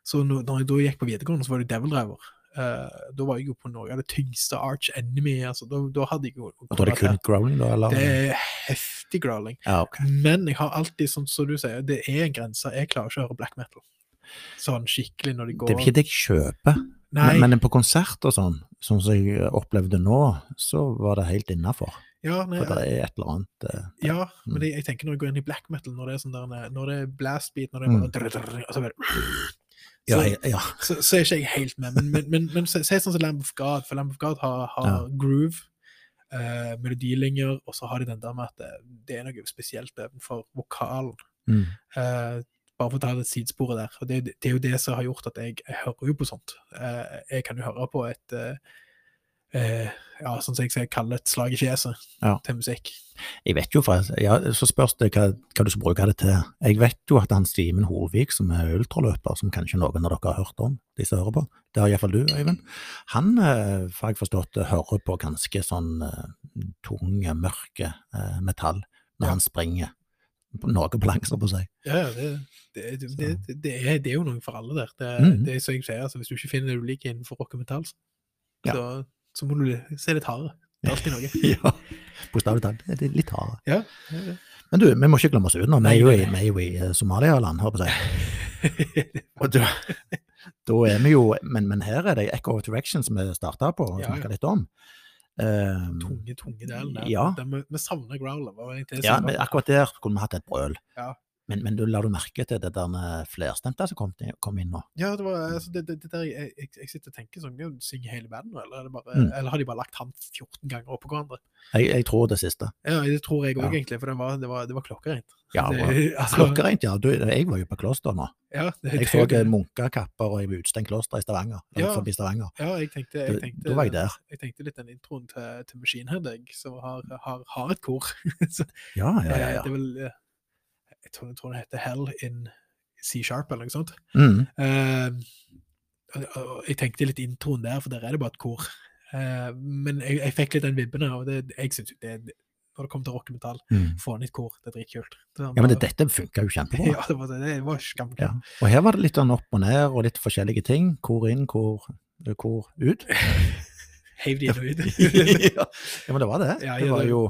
så når, når jeg da gikk på videregående, så var det Devil Driver. Eh, da var jeg jo på noe av det tyngste Arch Enemy. Altså, da, da hadde jeg jo Og da er det kun growling, da? Eller? Det er heftig growling. Ja, okay. Men jeg har alltid, sånn som du sier, det er en grense. Jeg klarer ikke å høre black metal. Sånn skikkelig når de går Det er ikke det jeg kjøper. Nei, Men, men på konsert og sånn, sånn som jeg opplevde nå, så var det helt innafor. ja, nei, For det er et eller annet det, Ja, Mm. men jeg, jeg tenker når jeg går inn i black metal, når det er sånn der, når det er blast beat, når det er bare Mm. drr, drr, og så bare ja, så, jeg- ja. så, så er ikke jeg helt med. Men, men, men, men se sånn som Lamb of God, for Lamb of God har, har Ja. groove, eh, melodilinjer, og så har de den der med at det, det er noe spesielt overfor vokalen. Mm. Eh, bare for å ta det sidesporet der. og det, det er jo det som har gjort at jeg, jeg hører jo på sånt. Eh, jeg kan jo høre på et eh, ja, sånn som jeg skal kaller et slag i fjeset Ja. til musikk. Jeg vet jo, for, ja, så spørs det hva, hva du skal bruke det til. Jeg vet jo at han Simen Holvik, som er ultraløper, som kanskje noen av dere har hørt om, de som hører på, det har iallfall du, Øyvind, han eh, har jeg forstått hører på ganske sånn eh, tung, mørk eh, metall når Ja. han springer. Noe på langs, på seg. Ja, det, det, det, det, det, er, det jo noe for alle der. Det, Mhm. det er som jeg sier, altså, Hvis du ikke finner det du liker innenfor rock og metall, så, Ja. Så, må du se litt hardere. Det er alltid noe. ja, bokstavelig talt. Det er litt hardere. Ja, ja, ja. Men du, vi må ikke glemme oss unna. Vi er jo i, i eh, Somalialand, holdt på å si. Og da, da er vi jo men, men her er det Echo of Direction som vi starta på og Ja, snakka litt om. Um, tunge, tunge delen der. Ja. Vi, vi savner growler. ja, men akkurat der kunne vi hatt et brøl. Ja. Men, men du, la du merke til det der med flerstemte som kom, kom inn nå? Ja, det var altså, det, det, det der jeg, jeg, jeg sitter og tenker sånn, jeg synger hele bandet eller, er bare, Mm. eller har de bare lagt han 14 ganger oppå hverandre? Jeg, jeg tror det siste. Ja, det tror jeg òg, Ja. egentlig, for var, det var, det var klokkereint. Ja, det, altså, Klokkereint, ja. Du, jeg var jo på kloster nå. Ja, det, Jeg så munkekapper og jeg var utestengt kloster i Stavanger. Ja. forbi Stavanger. Ja, jeg tenkte, jeg tenkte, da var jeg der. jeg tenkte litt den introen til, til Machine Head, jeg, som har, har, har et kor. Så, Ja, ja, ja. eh, ja. Det er vel, eh, jeg tror, jeg tror det heter Hell in C-sharp, eller noe sånt. Mm. Uh, jeg tenkte litt introen der, for der er det bare et kor. Uh, men jeg, jeg fikk litt den vibben og det, jeg synes det, er... Når det kommer til rock og metall, Mm. få inn et kor, det er dritkult. Det var Ja, men det, dette funka jo kjempebra. Ja, det var, det, det var skamkult. Ja. Og her var det litt sånn opp og ned, og litt forskjellige ting. Kor inn, kor, kor ut. Heiv de inn og ut. ja, men det var det. Ja, det var jo,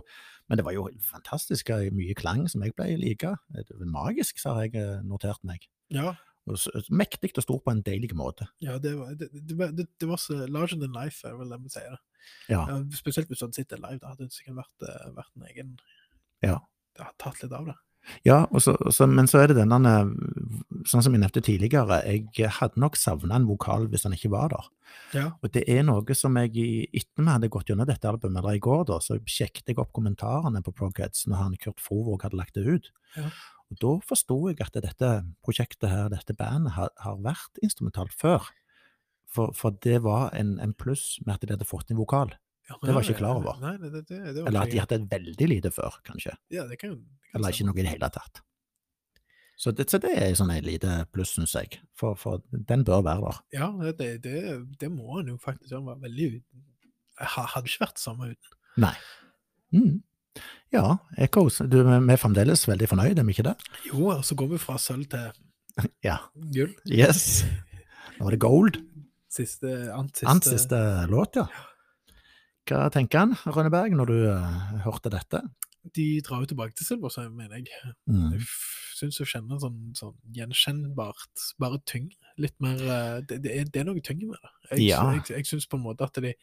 men det var jo fantastisk eh, mye klang som jeg ble like. Det magisk, så har jeg eh, notert meg. ja, Mektig og stort på en deilig måte. ja, det var, det, det, det, det var så larger than life, er vel det vi sier. Ja. Spesielt hvis du hadde sittet live, da hadde det sikkert vært, eh, vært en egen Ja. Det hadde tatt litt av det. Ja, og så, og så, men så er det denne Sånn som jeg nevnte tidligere, jeg hadde nok savna en vokal hvis han ikke var der. Ja. Og det er noe som jeg etter vi hadde gått gjennom dette albumet, eller i går, da, så sjekket jeg opp kommentarene på Progheads når han Kurt Frovåg hadde lagt det ut. Ja. Og da forsto jeg at dette prosjektet her, dette bandet, har, har vært instrumentalt før. For, for det var en, en pluss med at de hadde fått en vokal. Ja, Det var jeg ikke klar over. Nei, det, det, det, var Eller at de hadde veldig lite før, kanskje. Ja, det kan, det kan Eller ikke noe i det hele tatt. Så det, så det er sånn et lite pluss, syns jeg. For, for den bør være der. Ja, det, det, det må han jo faktisk gjøre. Veldig ha- Hadde ikke vært det samme uten. Nei. Mm. Ja, Echoes, du, vi er fremdeles veldig fornøyd, er vi ikke det? Jo, og så går vi fra sølv til Ja. gull. Yes. Nå var det gold. Siste, ant siste, ant siste låt, ja. Hva tenker han, Rønneberg, når du eh, hørte dette? De drar jo tilbake til silver, mener jeg. Mm. Jeg syns jeg kjenner sånn, sånn gjenkjennbart, bare tyng. Litt mer eh, Det, det, er, det er noe tyngre med det. Jeg, Ja. jeg, jeg syns på en måte at de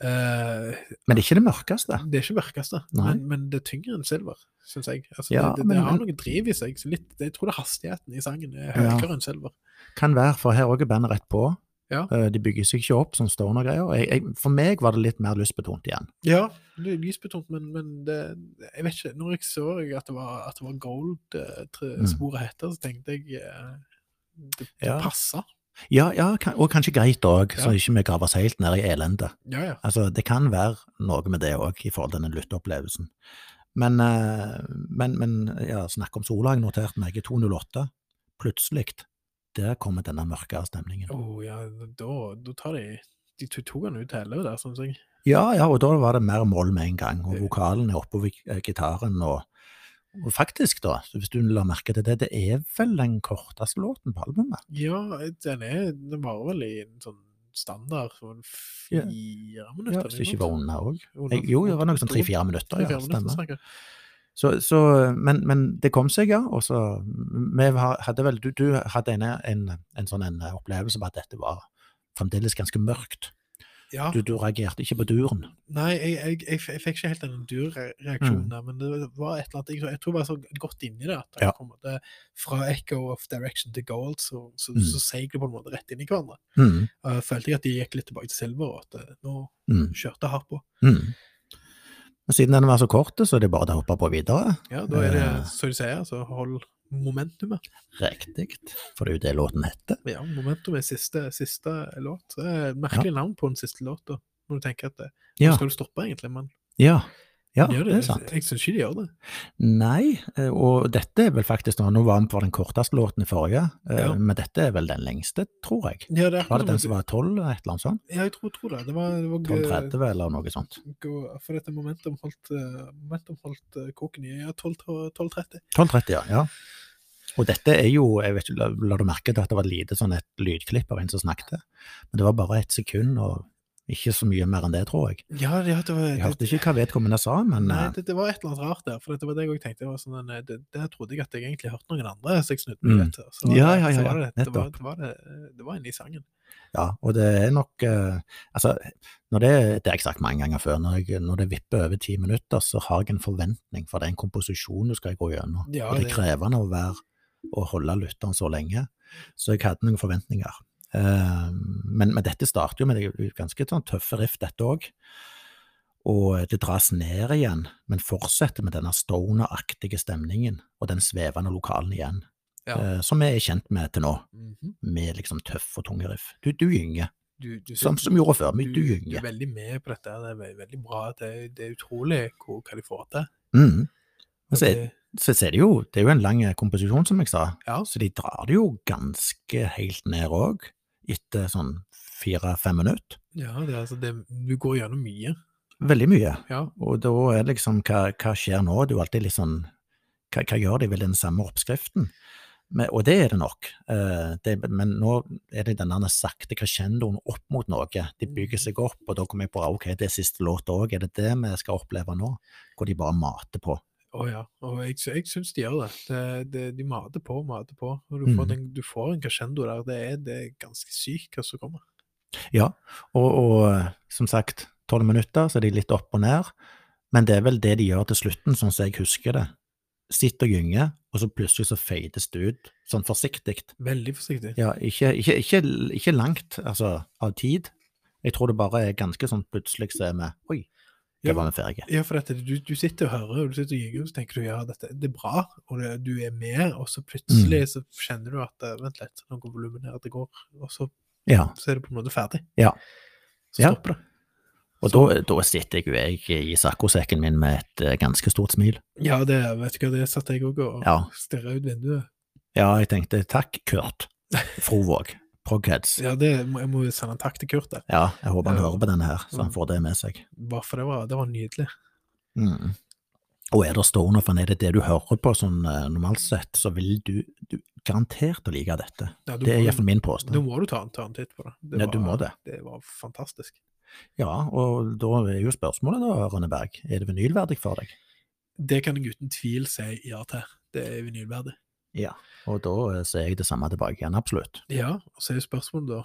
Uh, Men det er ikke det mørkeste. Det er ikke mørkeste, men, men det er tyngre enn silver, syns jeg. Altså, Ja, det, det, men- det har noe driv i seg. Så litt, jeg tror det er hastigheten i sangen er Ja. høyere enn silver. Kan være, for her òg er bandet rett på. Ja. Eh, De bygger seg ikke opp som stoner-greier. For meg var det litt mer lystbetont igjen. Ja, er men, men det, jeg vet ikke. Når jeg så at det var, at det var gold gold-sporet heter, så tenkte jeg eh, det, det Ja. passa. Ja, ja og kanskje greit òg, så ikke vi graver oss helt ned i elendet. Ja, ja. Altså, det kan være noe med det òg, i forhold til den lytteopplevelsen. Men, eh, men, men ja, snakk om sola, jeg noterte meg i 208. Plutselig, der kommer denne mørkere stemningen. Å ja, da, da tar de De to- tok han ut hele der, syns jeg. Ja, ja, og da var det mer moll med en gang, og vokalen er oppover eh, gitaren, og, og faktisk, da, hvis du la merke til det, det er vel den korteste låten på albumet. Ja, den er Den varer vel i en sånn standard sånn Ja. fire Ja, minutter? hvis det ikke var under òg. Jo, det var noe sånn tre-fire minutter, ja, stemmer. Så, så, men, men det kom seg, ja. Og så Vi hadde vel Du, du hadde en, en, en sånn en opplevelse på at dette var fremdeles ganske mørkt. Ja. Du, du reagerte ikke på duren. Nei, jeg, jeg, jeg, jeg fikk ikke helt den durreaksjonen Mm. men det var et eller annet Jeg, tror jeg var så godt inni det at Ja. på en måte fra echo of direction to gold, så, så, Mm. så seig det på en måte rett inn i hverandre. Mm, Uh, følte jeg at de gikk litt tilbake til silver, og at eh, nå mm, kjørte hardt på. mm. Men siden den var så kort, så er det bare å hoppe på videre. Ja, da er det, som du sier, så hold momentumet. Riktig. For det er jo det låten heter. Ja, momentum er siste, siste låt. Det er et merkelig navn på den siste låta, når du tenker at det, Ja, skal du stoppe, egentlig, men ja, ja de det, det er sant. Jeg syns ikke de gjør det. Nei, eh, og dette er vel faktisk Nå var vi på den korteste låten i forrige, eh, Ja. men dette er vel den lengste, tror jeg. Ja, det Var det den som- var 12, et eller annet sånt? Ja, jeg tror, tror det. Det var, det var 12.30 eller noe sånt. For dette momentum holdt, eh, momentum holdt koken i ja, 12 12.30. 12.30, ja. ja. Og dette er jo, jeg vet ikke, la, la du merke til at det var lite sånn et lydklipp av en som snakket? Men det var bare ett sekund, og ikke så mye mer enn det, tror jeg. Ja, ja, det var Jeg hørte ikke hva vedkommende sa, men Nei, eh, det, det var et eller annet rart der. For det var det jeg også tenkte. Det var sånn, en, det, der trodde jeg at jeg egentlig hørte noen andre, så jeg snudde meg Mm. litt. Så var Ja, det- ja, ja, ja, det, det, var, nettopp. det, var det, det var inne i sangen. Ja, og det er nok eh, Altså, når det, det har jeg sagt mange ganger før, når, jeg, når det vipper over ti minutter, så har jeg en forventning, for det er en komposisjon du skal gå gjennom. Ja, og det er det- krevende å være å holde lytteren så lenge. Så jeg hadde noen forventninger. Eh, men, men dette starter jo med det ganske sånn tøffe riff, dette òg. Og det dras ned igjen, men fortsetter med denne stoner-aktige stemningen og den svevende lokalen igjen, Ja. eh, som vi er kjent med til nå, Mhm. med liksom tøffe og tunge riff. Du, du gynger, Du, du, som, som gjorde før, men du, du du er veldig med på dette. Det er ve- veldig bra. Det, det er utrolig hvor, hva de får til. Mm. Så, det- så, så er det jo, det er jo en lang komposisjon, som jeg sa, Ja. så de drar det jo ganske helt ned òg, etter sånn fire-fem minutter. Ja, det, altså, det, du går gjennom mye. Veldig mye. Ja. Og da er det liksom, hva, hva skjer nå? Det er jo alltid litt sånn, hva, hva gjør de? ved den samme oppskriften? Men, og det er det nok, uh, det, men nå er det denne sakte crescendoen opp mot noe. De bygger seg opp, og da kommer jeg på ok, det er siste låt òg, er det det vi skal oppleve nå? Hvor de bare mater på. Å ja, og jeg, jeg syns de gjør det. det, det de mater på, mater på. Og du får, Mhm. den, du får en crescendo der. Det er, det er ganske sykt hva som kommer. Ja, og, og eh, som sagt, tolv minutter, så er de litt opp og ned, men det er vel det de gjør til slutten, sånn som jeg husker det. Sitter og gynger, og så plutselig så fades det ut, sånn forsiktig. Veldig forsiktig. Ja, ikke, ikke, ikke, ikke langt, altså, av tid. Jeg tror det bare er ganske sånn plutselig så er vi Oi, Ja, var vi ferdige. Ja, for dette, du, du sitter og hører, og du sitter og gynger, og så tenker du ja, dette, det er bra, og det, du er med, og så plutselig så kjenner du at eh, vent litt, nå går volumet ned, det går, og så, Ja, så er det på en måte ferdig. Ja. Så Ja. stopper det. og da, da sitter jeg jo jeg i saccosekken min med et eh, ganske stort smil. Ja, det vet du hva, det satt jeg òg og Ja. stirra ut vinduet. Ja, jeg tenkte takk, Kurt Frovåg, Progheads. Ja, det, jeg må jo sende en takk til Kurt der, Ja, jeg håper han hører på denne her, så han Mm. får det med seg. bare for det var, det var nydelig. Mm. Og er det stoner, for er det det du hører på sånn eh, normalt sett, så vil du, du garantert å like dette. Ja, Det er iallfall min Nå Da må du ta en, ta en titt på det. det Ja, var, du må det. Det var fantastisk. Ja, og da er jo spørsmålet da, Rønneberg, er det vinylverdig for deg? Det kan jeg uten tvil si ja til. Det er vinylverdig. Ja. Og da eh, ser jeg det samme tilbake igjen, absolutt. Ja, og så er jo spørsmålet da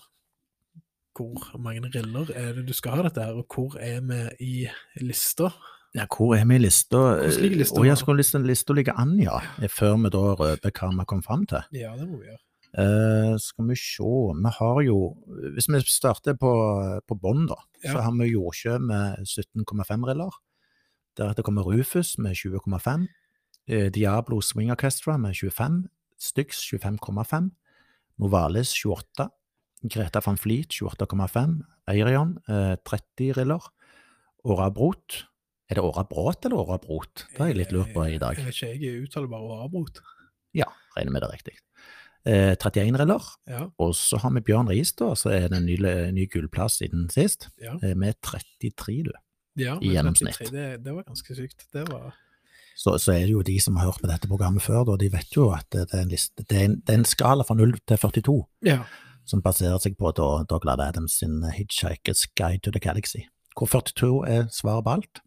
hvor mange riller er det du skal ha dette her, og hvor er vi i lista? Ja, hvor er vi i lista? Hvordan ligger lista nå? ja, skulle lista, lista ligge an, ja. Før vi da røper hva vi kom fram til. Ja, det må vi gjøre. Uh, skal vi se, vi har jo Hvis vi starter på, på bånn, da, så har vi Jordsjø med 17,5 riller. Deretter kommer Rufus med 20,5. Eh, Diablo Swing Orchestra med 25. Styx 25,5. Novalis 28. Greta van Fleet 28,5. Eirion eh, 30 riller. Åra Brot. Er det Åra Bråt eller Åra Brot? Det har jeg litt lurt på i dag. Jeg vet ikke, jeg uttaler bare Brot? Ja, regner med det riktig. Eh, 31 riller. Ja, Og så har vi Bjørn Riis, da, så er det en ny, ny gullplass siden sist, ja. eh, med 33, du. ja I gjennomsnitt. 33, Det, det var ganske sykt. Det var Så, så er det jo de som har hørt på dette programmet før, da, de vet jo at det er en, liste, det er en, det er en skala fra 0 til 42, Ja. som baserer seg på da, Douglas Adams sin Hitchhiker's Guide to the Galaxy, hvor 42 er svaret på alt.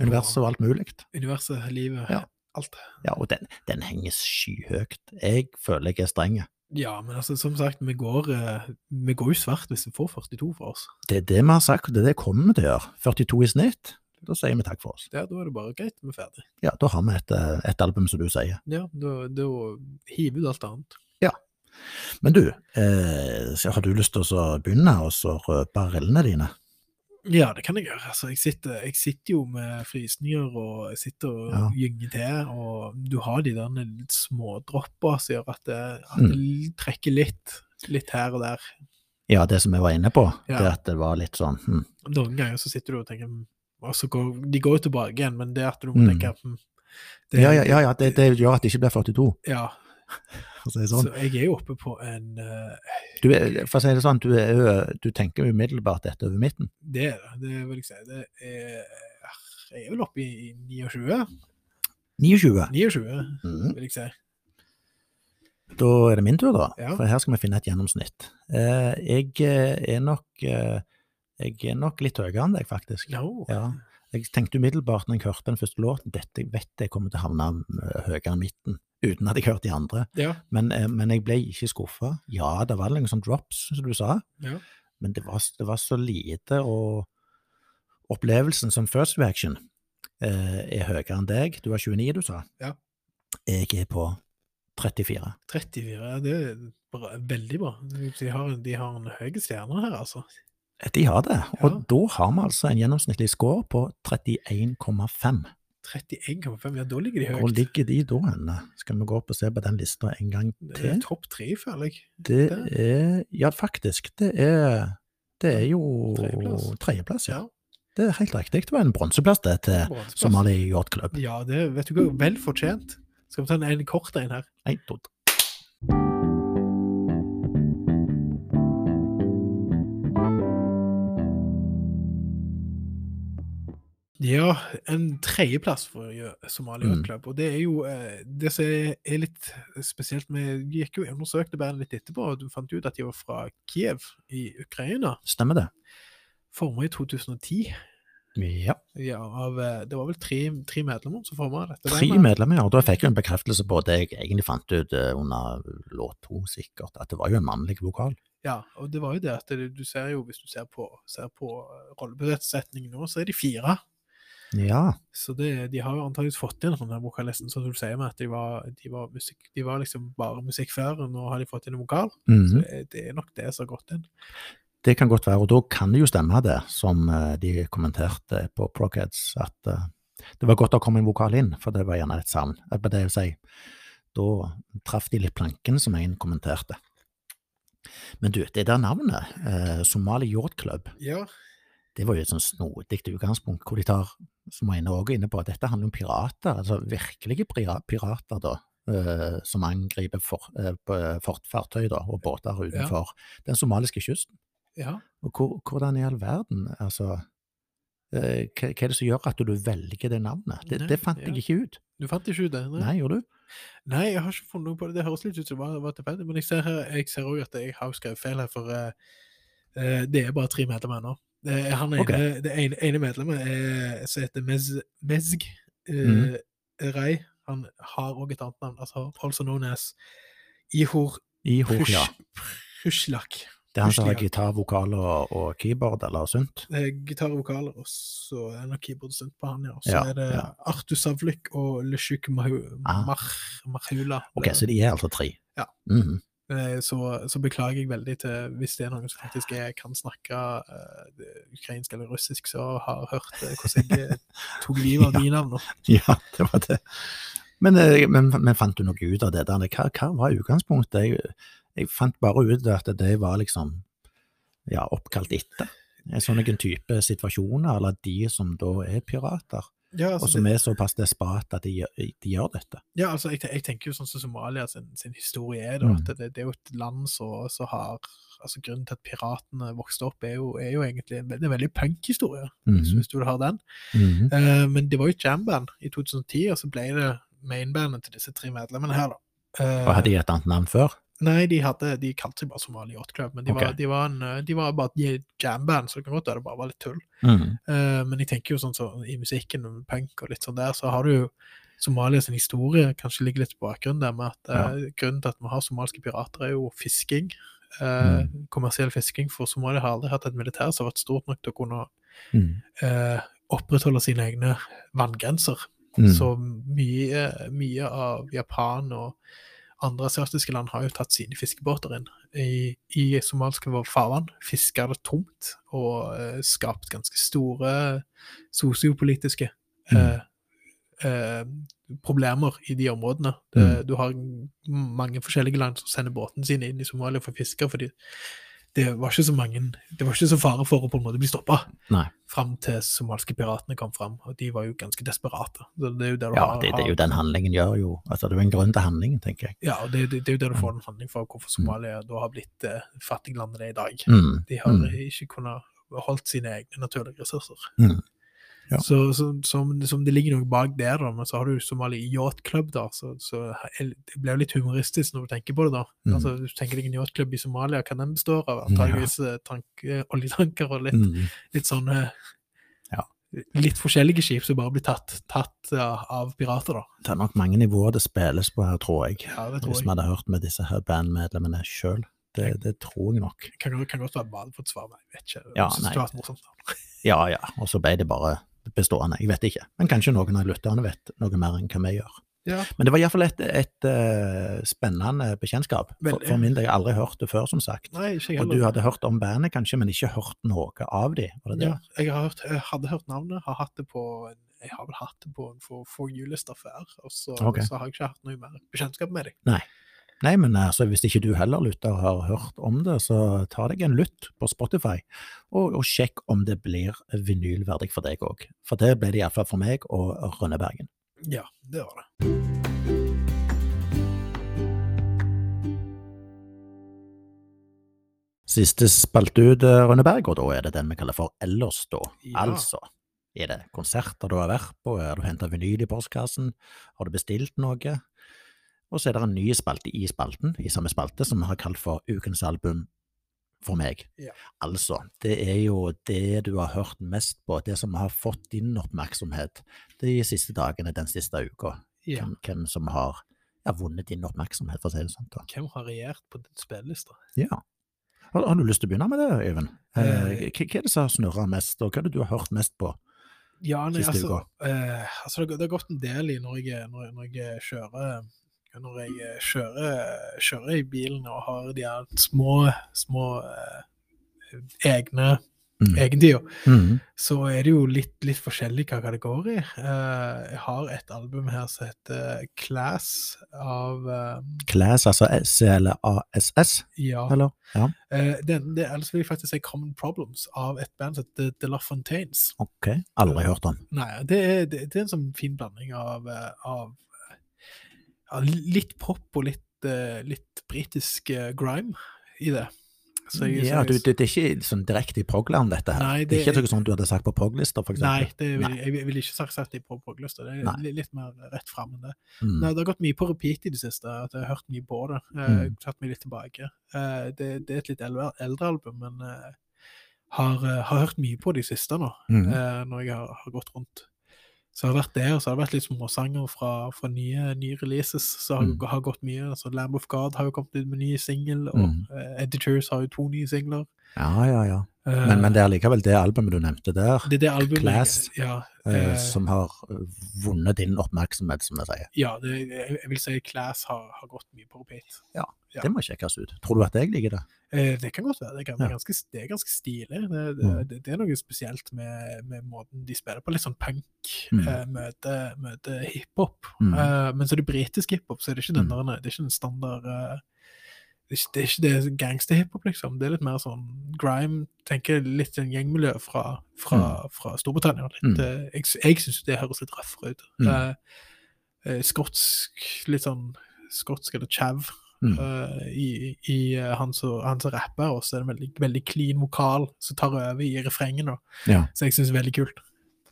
Universet og alt mulig. Universet, livet, Ja. alt. Ja, og den, den henger skyhøyt. Jeg føler jeg er streng. Ja, men altså, som sagt, vi går, eh, vi går jo svart hvis vi får 42 for oss. Det er det vi har sagt, og det er det vi kommer til å gjøre. 42 i snitt. Da sier vi takk for oss. Ja, da er det bare greit, vi er ferdig. Ja, da har vi et, eh, et album, som du sier. Ja, da, da hiver du alt annet. Ja. Men du, eh, har du lyst til å begynne så røpe rillene dine? Ja, det kan jeg gjøre. Altså, jeg, sitter, jeg sitter jo med frysninger, og jeg sitter og Ja. gynger til, og du har de der smådropper som gjør at det, at Mm. det trekker litt, litt her og der. Ja, det som jeg var inne på, Ja. det at det var litt sånn hm, Noen ganger så sitter du og tenker hm, og så går, De går jo tilbake igjen, men det at du må Mm. tenke hm, det- Ja, ja, ja, det, det gjør at det ikke blir 42, ja, sånn. Så jeg er jo oppe på en uh, Du, er- for å si det sånn, du, er, du tenker umiddelbart dette over midten. Det er det, det vil jeg si. Det er, jeg er vel oppe i 29? 29. 29, mm. vil jeg si. Da er det min tur, da. Ja. For her skal vi finne et gjennomsnitt. Eh, jeg eh, er nok Jeg er nok litt høyere enn deg, faktisk. No. Ja. Jeg tenkte umiddelbart når jeg hørte den første låten, dette vet jeg kommer til å havne eh, høyere enn midten. uten at jeg hørte de andre. Ja. Men, eh, men jeg ble ikke skuffa. Ja, det var noen sånne drops, som du sa, ja. men det var, det var så lite, og opplevelsen som first reaction eh, er høyere enn deg. Du var 29, du sa? Ja. Jeg er på 34. 34, ja, det er bra, veldig bra. De har, de har en høy stjerne her, altså. De har det, og Ja. da har vi altså en gjennomsnittlig score på 31,5. 31,5, ja, da ligger de Hvor høyt. ligger de da henne? Skal vi gå opp og se på den lista en gang til? Det er topp tre, føler jeg. Det er Ja, faktisk. Det er, det er jo Tredjeplass. ja. Ja. Det er helt riktig. Det var en bronseplass det til. Somali Yacht Club. Ja, det vet du hva, vel fortjent. Skal vi ta en, en kort en her? En, to, tre. Ja, en tredjeplass for Somalia Mm. Club. Og det er jo eh, det som er litt spesielt med Vi gikk jo og undersøkte bandet litt etterpå, og du fant ut at de var fra Kiev i Ukraina. Stemmer det? Forma i 2010. Ja. Ja, av, eh, det var vel tre, tre medlemmer som forma dette Tre bandet. medlemmer, ja. Og Da fikk jeg en bekreftelse på det jeg egentlig fant ut eh, under låt to, sikkert, at det var jo en mannlig vokal. Ja, og det var jo det at du ser jo, hvis du ser på, ser på rollebesetningen nå, så er de fire. Ja. Så det, de har jo antakeligvis fått inn den vokalisten, som du sier med at de var, de var, musikk, de var liksom bare musikk før, og nå har de fått inn en vokal. Mhm. Så det er nok det som har gått inn. Det kan godt være, og da kan det jo stemme det, som eh, de kommenterte på Progheads, at eh, det var godt å komme en vokal inn, for det var gjerne et savn. Eh, Det vil si, da traff de litt planken, som en kommenterte. Men du, det der navnet, eh, Somali Yacht Club, Ja, det var jo et sånn snodig utgangspunkt, hvor de tar, som Einar også er inne på, at dette handler om pirater, altså virkelige pirater da, eh, som angriper for, eh, på- fartøy da, og båter utenfor den somaliske kysten. ja. Og hvor, hvordan i all verden, altså, eh, hva, er det som gjør at du velger det navnet? Det, Nei, det fant ja. jeg ikke ut. Du fant ikke ut det? Nei, gjorde du? Nei, jeg har ikke funnet noe på det. Det høres litt ut som det var, var tilfeldig, men jeg ser òg også at jeg har skrevet feil her, for eh, eh, det er bare tre medlemmer ennå. Eh, han ene, okay. Det ene, ene medlemmet er, som heter Mez, Mezg eh, Mhm. Rei. Han har òg et annet navn, altså also known as Ihor I ja. Pruslak. Det er han som har gitar, vokaler og, og keyboard, eller sunt? Det er gitar vokaler, og så er det keyboard og sunt på han, ja. Og så Ja, er det ja. Artu Savlik og Leshuk Mahula. Ah. Mah-. Ok, så de er altså tre? Ja. Mm Eh, Så, så beklager jeg veldig til hvis det er noen som faktisk er, kan snakke uh, ukrainsk eller russisk, så har hørt uh, hvordan jeg eh, tok livet av Ja. de navnene. Ja, det var det. Men, eh, men, men fant du noe ut av det? der? Hva, hva var utgangspunktet? Jeg, jeg fant bare ut at det var liksom ja, oppkalt etter. En sånn type situasjoner, eller de som da er pirater, Ja, og altså, som er såpass desperate at de, gjør- de gjør dette. ja, altså jeg, jeg tenker jo sånn som Somalia sin, sin historie er, da, Mm. at det, det er jo et land som har altså Grunnen til at piratene vokste opp, er jo, er jo egentlig en, veldig- veldig punk-historie, Mhm. hvis du vil ha den. Mm. Uh, men det var jo jamband i 2010, og så ble det mainbandet til disse tre medlemmene her, da. Uh, Og hadde de et annet navn før? Nei, de, hadde, de kalte seg bare Somali Yacht Club, men de, okay. var, de, var en, eh, de var bare et jamband, så det kan godt være det bare var litt tull. Mm. Uh, men jeg tenker jo sånn så i musikken, punk og litt sånn der, så har du jo Somalia sin historie kanskje ligger litt på bakgrunnen der med at eh, grunnen til at vi har somalske pirater, er jo fisking. Eh, Kommersiell fisking. For Somalia har aldri hatt et militær som har vært stort nok til å kunne mm. opprettholde sine egne vanngrenser. Mhm. Så mye, mye av Japan og andre asiatiske land har jo tatt sine fiskebåter inn i, i somalske farvann, fiska det tomt og eh, skapt ganske store sosiopolitiske eh, eh, problemer i de områdene. Det, Mm. Du har mange forskjellige land som sender båtene sine inn i Somalia for å fiske, fordi det var ikke så mange Det var ikke så fare for å på en måte bli stoppa fram til somalske piratene kom fram, og de var jo ganske desperate. Så det er jo du Ja, har, det, det er jo den handlingen gjør jo Altså, det er jo en grunn til handlingen, tenker jeg. Ja, og det, det, det er jo der du Mm. får en handling for hvorfor Somalia da har blitt eh, fattiglandet det er i dag. Mm. De har Mm. ikke kunnet holdt sine egne naturlige ressurser. Mm. Ja. Så, så som, som det ligger noe bak der, da, men så har du Somali Yacht Club, da, så, så det blir jo litt humoristisk når du tenker på det, da. Mm. Altså, hvis du tenker deg en yachtklubb i Somalia, hva den består av? Antageligvis eh, eh, oljetanker og litt, mm. litt sånne Ja. litt forskjellige skip som bare blir tatt, tatt av pirater, da. Det er nok mange nivåer det spilles på her, tror jeg. Ja, det tror Hvis vi hadde hørt med disse her bandmedlemmene sjøl. Det, det tror jeg nok. Kan, kan godt være bare fått svar, men jeg vet ikke. Ja, nei. Ja ja, og så ble det bare bestående. Jeg vet ikke. Men kanskje noen av lytterne vet noe mer enn hva vi gjør. Ja. Men det var iallfall et, et eh, spennende bekjentskap. For, for min del, jeg har aldri hørt det før, som sagt. Nei, Og du hadde hørt om bandet, kanskje, men ikke hørt noe av de, var det det? Ja, jeg, har hørt, jeg hadde hørt navnet, har hatt det på jeg har vel hatt det på en for, for julelister før, og så, okay. så har jeg ikke hatt noe mer bekjentskap med dem. Nei, men altså, hvis ikke du heller lytter har hørt om det, så ta deg en lytt på Spotify, og, og sjekk om det blir vinylverdig for deg òg. For det ble det iallfall for meg og Rønnebergen. Ja, det var det. Siste spalte ut, eh, Rønneberg, og da er det den vi kaller for Ellers, da. Ja. Altså, er det konserter du har vært på, har du henta vinyl i postkassen, har du bestilt noe? Og så er det en ny spalte i spalten, i samme spalte, som vi har kalt for Ukens album for meg. Ja. Altså, det er jo det du har hørt mest på, det som har fått din oppmerksomhet de siste dagene, den siste uka. Ja. Hvem, hvem som har ja, vunnet din oppmerksomhet, for å si det sånn. da. Hvem har regjert på din spilleliste? Ja. Har, har du lyst til å begynne med det, Øyvind? Eh, Eh, hva, hva er det som har snurra mest, og hva er det du har hørt mest på? Ja, nei, Siste altså, uka. eh, altså det, det har gått en del i når jeg, når, jeg- når jeg kjører når jeg eh, kjører, kjører i bilen og har de her små, små eh, egne Mm. egentida, Mm. så er det jo litt, litt forskjellig hva hva det går i. Eh, jeg har et album her som heter Class av eh, Class, altså C-L-A-S-S, Ja. eller? Ja. Eh, den, det, ellers vil jeg faktisk si Common Problems av et band som heter The La Fontaines. Ok, aldri hørt om. Nei, det er, det, det er en sånn fin blanding av, eh, av ja, litt pop og litt, uh, litt britisk uh, grime i det. Så jeg- Ja, så du, jeg- det, det er ikke sånn direkte i progland, dette her. Nei, det, er ikke noe sånt du hadde sagt på proglister, for Nei, det vil, Nei. jeg vil- vil ikke sagt det på proglysta. Det er Nei. litt mer rett fram enn det. Mm. Nei, det har gått mye på repeat i det siste. at Jeg har hørt mye på det. Har tatt meg litt tilbake. Uh, Det, det er et litt eldre, eldre album, men uh, har, har hørt mye på de siste nå, Mm. når jeg har, har gått rundt. Så det har vært det, og så har det vært litt småsanger fra, fra nye, nye releases. Så har, Mm. har gått mye. altså Lamb of God har jo kommet ut med ny singel, og Mm. uh, Editors har jo to nye singler. Ja, ja, ja. Eh, Men, men det er likevel det albumet du nevnte der, det det albumet Class, ja, eh, som har eh, vunnet din oppmerksomhet, som jeg sier. ja det, jeg, vil si Class har, har gått mye på repeat. Ja. Det må sjekkes ut. Tror du at jeg liker det? Eh, det kan godt være. Det, kan, Ja. ganske, det er ganske stilig. Det, det, Mm. er noe spesielt med, med måten de spiller på. Litt sånn punk Mm. eh, møte, møte hiphop. Mm. Eh, men så det britisk hiphop, så er det ikke den Mm. der, det er ikke den standard det, er ikke, det er gangsterhiphop, liksom. Det er litt mer sånn grime. tenker Litt en gjengmiljø fra, fra, fra Storbritannia. Litt, Mm. eh, jeg jeg syns det høres litt røffere ut. Mm. Eh, eh, skotsk, litt sånn skotsk eller chav Mm. eh, i, i eh, han som rapper, og så er det en veldig, veldig clean vokal som tar over i refrengen. Ja. Så jeg syns det er veldig kult.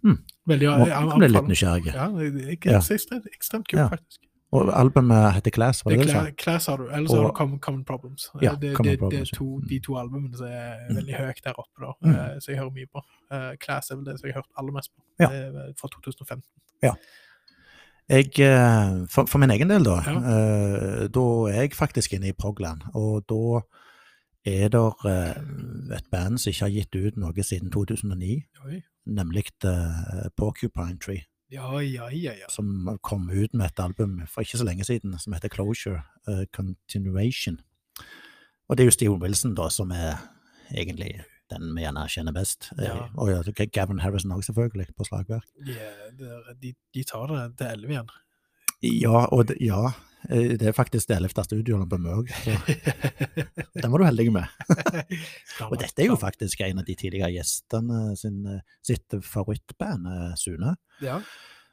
Mm. Veldig, jeg, jeg- jeg jeg, litt nysgjerrig. Ja, det er ekstremt, ekstremt kult, Ja. faktisk. Og albumet heter Class, var Det det du sa? Cla- Class har du, eller så har du Common, Common Problems. Eh, Ja, det, Common det, Problems, det er to, de to albumene som er Mm. veldig høyt der oppe, da. Mm. eh, så jeg hører mye på. Eh, Class er vel det som jeg har hørt aller mest på. Ja. Fra 2015. Jeg, eh, for, for min egen del, da, Ja. eh, da er jeg faktisk inne i progland. Og da er det et band som ikke har gitt ut noe siden 2009, Oi. nemlig eh, Porcupine Tree, Ja, ja, ja, ja. som kom ut med et album for ikke så lenge siden som heter Closure uh, Continuation. Og det er jo Steven Wilson, da, som er egentlig den vi gjerne kjenner best. Eh, Ja. Og ja, Gavin Harrison òg, selvfølgelig, på slagverk. Ja, er- de, de tar det til 11 igjen. Ja, og det, ja, det er faktisk det ellevte studioet på Møg. den var du heldig med. Og dette er jo faktisk en av de tidligere gjestene sin, eh, sitt favorittband, eh, Sune. Ja,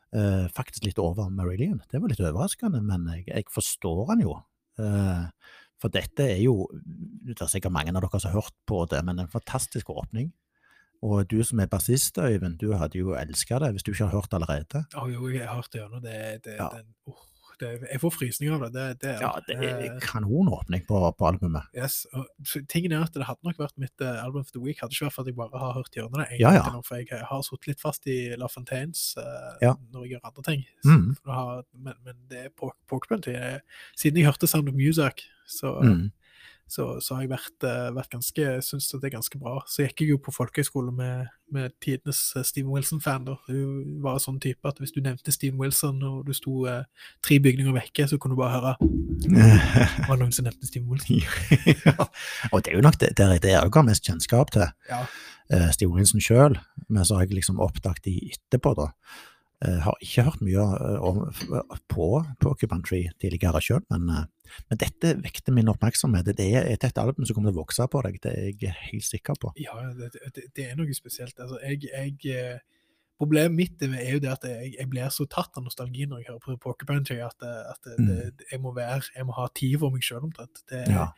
Eh, faktisk litt over Marillion. Det var litt overraskende, men jeg, jeg forstår han jo. Eh, for dette er jo Det er sikkert mange av dere som har hørt på det, men en fantastisk åpning. Og du som er bassist, Øyvind, du hadde jo elska det hvis du ikke har hørt det allerede. Oh, jo, jeg har hørt det gjennom. Det, det, Ja. den, åh, det, jeg får frysninger av det. det, det Ja, det er en kanonåpning på, på albumet. Yes, og tingen er at Det hadde nok vært mitt uh, album of the week, hadde ikke vært for at jeg bare har hørt hjørnene det. Ja, ja. nå, for jeg har sittet litt fast i La Fontaines uh, Ja. når jeg gjør andre ting. Så mm. har, men, men det er jeg- Siden jeg hørte Sound of Music, så, Mm. Så, så har jeg vært, eh, vært ganske syns det er ganske bra. Så gikk jeg jo på folkehøyskole med, med tidenes eh, Steven Wilson-fan. da. Hun var sånn type at hvis du nevnte Steven Wilson og du sto eh, tre bygninger vekke, så kunne du bare høre var det noen som nevnte Steven Wilson. ja. Og det er jo nok det, det, det er jeg har mest kjennskap til. Ja. eh, Steven Wilson sjøl, men så har jeg liksom oppdaget de etterpå, da. Eh, har ikke hørt mye eh, om, på Porcupine Tree tidligere sjøl, men, eh, men dette vekte min oppmerksomhet. Det er et, et album som kommer til å vokse på deg, det er jeg helt sikker på. Ja, det, det, det er noe spesielt. Altså, jeg, jeg, problemet mitt er jo det at jeg, jeg blir så tatt av nostalgi når jeg hører på Porcupine Tree, at, at det, Mm. jeg, må være, jeg må ha tid for meg sjøl omtrent. Det, Ja.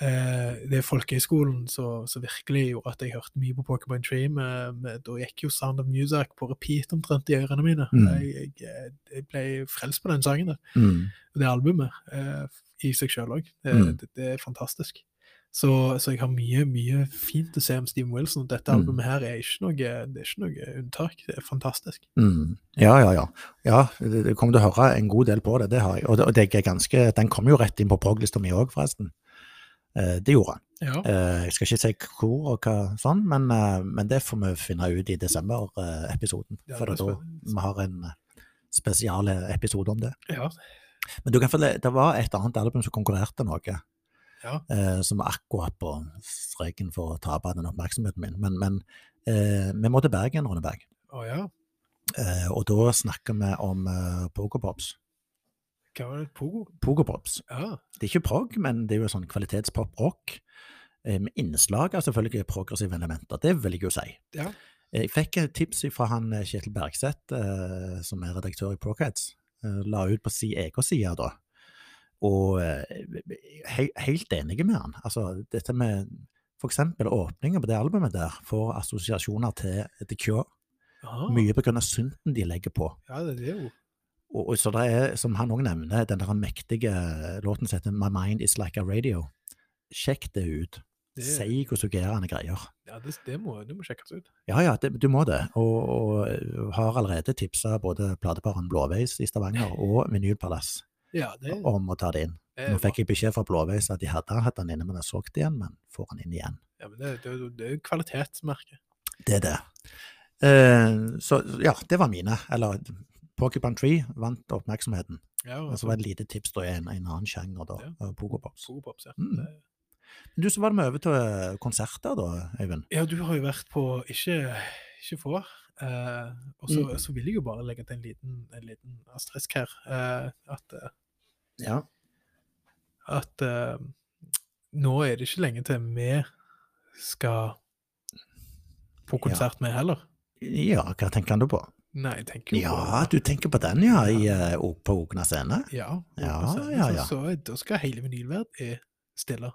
Eh, det er folkehøyskolen som virkelig gjorde at jeg hørte mye på Pokémon Tree. Eh, med, da gikk jo Sound of Music på repeat omtrent i ørene mine. Mm. Jeg, jeg, jeg ble frelst på den sangen der. Mm. det albumet eh, i seg sjøl òg. Det, Mm. det, det er fantastisk. Så, så jeg har mye mye fint å se om Steven Wilson. Dette Mm. albumet her er ikke noe, det er ikke noe unntak. Det er fantastisk. Mm. Ja, ja, ja. Ja, det det kommer til å høre en god del på det, det har jeg. Og det, og det er ganske, den kom jo rett inn på prog-lista mi òg, forresten. Eh, det gjorde han. Ja, Eh, jeg skal ikke si hvor og hva sånn, men, eh, men det får vi finne ut i desember-episoden. For da vi har en spesialepisode spesial episode om det. ja, Men du kan følge, det var et annet album som konkurrerte noe, ja. eh, som var akkurat på streken for å tape den oppmerksomheten min. Men, men eh, vi må til Bergen, Ronneberg. Oh, ja. Eh, og da snakker vi om Pokerpops. Hva var det? Pogo? Pogopops. Ja. Det er ikke prog, men det er jo sånn kvalitetspop-rock. eh, Med innslag av selvfølgelig progressive elementer, det vil jeg jo si. Ja. Jeg fikk et tips fra han eh, Kjetil Bergseth, eh, som er redaktør i Procads. Eh, la ut på si egen side da. Og he helt enig med han. Altså, dette med eksempel åpningen på det albumet der får assosiasjoner til The Cure. Aha. Mye av synten de legger på. Ja, det, det er jo Og, og så det er, som han òg nevner, den der mektige låten som heter My Mind Is Like a Radio. Sjekk det ut. det, Seig og suggerende greier. ja, det, det, må, det må sjekkes ut. Ja, ja, det, du må det. Og, og har allerede tipsa både plateparen Blåveis i Stavanger og Vinylpalass Ja, det, om å ta det inn. Nå fikk jeg beskjed fra Blåveis at de hadde hatt den inne, men jeg så det igjen, men får den inn igjen. Ja, men det, det, det er jo kvalitetsmerke. Det er det. Eh, så ja, det var mine. Eller Porcupine Tree vant oppmerksomheten. Ja, Og så var det et lite tips da i en, en annen sjanger, da. Ja. eh, Pogopops. Pogopops, ja. Mm. Du, så var det med over til eh, konserter da, Øyvind. Ja, du har jo vært på ikke, ikke få. Eh, og så, Mm. så vil jeg jo bare legge til en liten, en liten asterisk her. eh, at eh, Ja. at eh, nå er det ikke lenge til vi skal på konsert med heller. ja, hva tenker han da på? Nei, jeg tenker jo Ja, du tenker på den, ja, i, uh, på Ogna scene? Ja, Ja, på scenen, ja, så- Så, da skal hele vinylverden stille.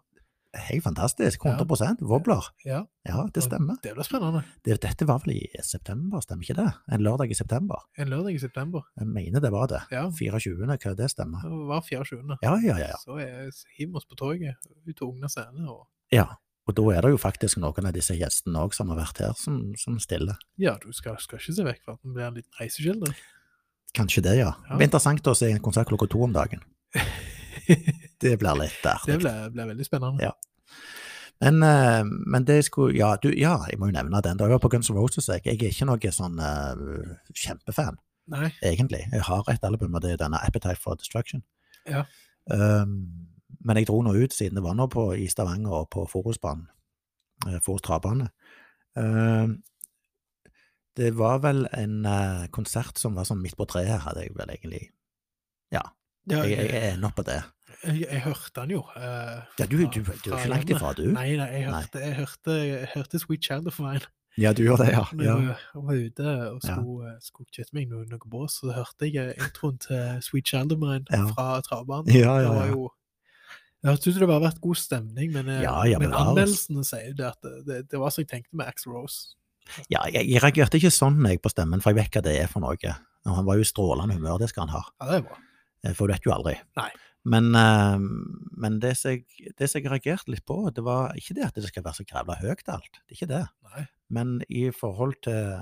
Helt fantastisk. 100 Wobbler. Ja, Ja, det stemmer. det blir spennende. Det, dette var vel i september, stemmer ikke det? En lørdag i september. En lørdag i september. Jeg mener det var det. Ja, 24. hva det stemmer? det var 24. Ja, ja, ja. ja. Så er, vi oss på toget ut til Ogna scene. Og ja. Og da er det jo faktisk noen av disse gjestene òg som har vært her, som, som stiller. ja, du skal, skal ikke se vekk fra at det blir en liten reiseskildring. Kanskje det, ja. Ja. Det blir interessant å se en konsert klokka to om dagen. Det blir litt Det artig. blir, blir veldig spennende. Ja. Men, eh, men det skulle ja, du, ja, jeg må jo nevne den. Da jeg var på Guns N' Roses, jeg, jeg er ikke noe sånn uh, kjempefan, Nei, egentlig. Jeg har et album, og det er denne Appetite for Destruction. Ja. Um, men jeg dro nå ut, siden det var nå på, i Stavanger og på Forusbanen. Uh, Forus travbane. Um, det var vel en eh, konsert som var sånn midt på treet her, hadde jeg vel egentlig ja, Jeg, jeg er enig på det. jeg, jeg hørte den jo. Uh, Ja, du, du, du er ikke langt ifra, du. Nei, nei, jeg Nei. hørte, jeg hørte, jeg hørte Sweet Child of Mine. Ja, du gjør det, ja. Når ja. jeg var- ute og skulle, ja. skulle kjøpe meg noe, noe bås, så hørte jeg eh, introen til Sweet Child of Mine Ja. fra travbanen. Ja, ja, ja, var ja. jo Jeg hørtes ut som det bare har vært god stemning, men, eh, Ja, ja, men men anmeldelsene sier jo det at det, det, var som jeg tenkte med Axl Rose. ja jeg, jeg reagerte ikke sånn jeg på stemmen, for jeg vet hva det er for noe. Og han var jo i strålende humør, det skal han ha. Ja, det er bra. Eh, For du vet jo aldri. Nei. Men, eh, men det som jeg, det som jeg reagerte litt på, det var ikke det at det skal være så grævla høyt alt. Det er ikke det. Nei. Men i forhold til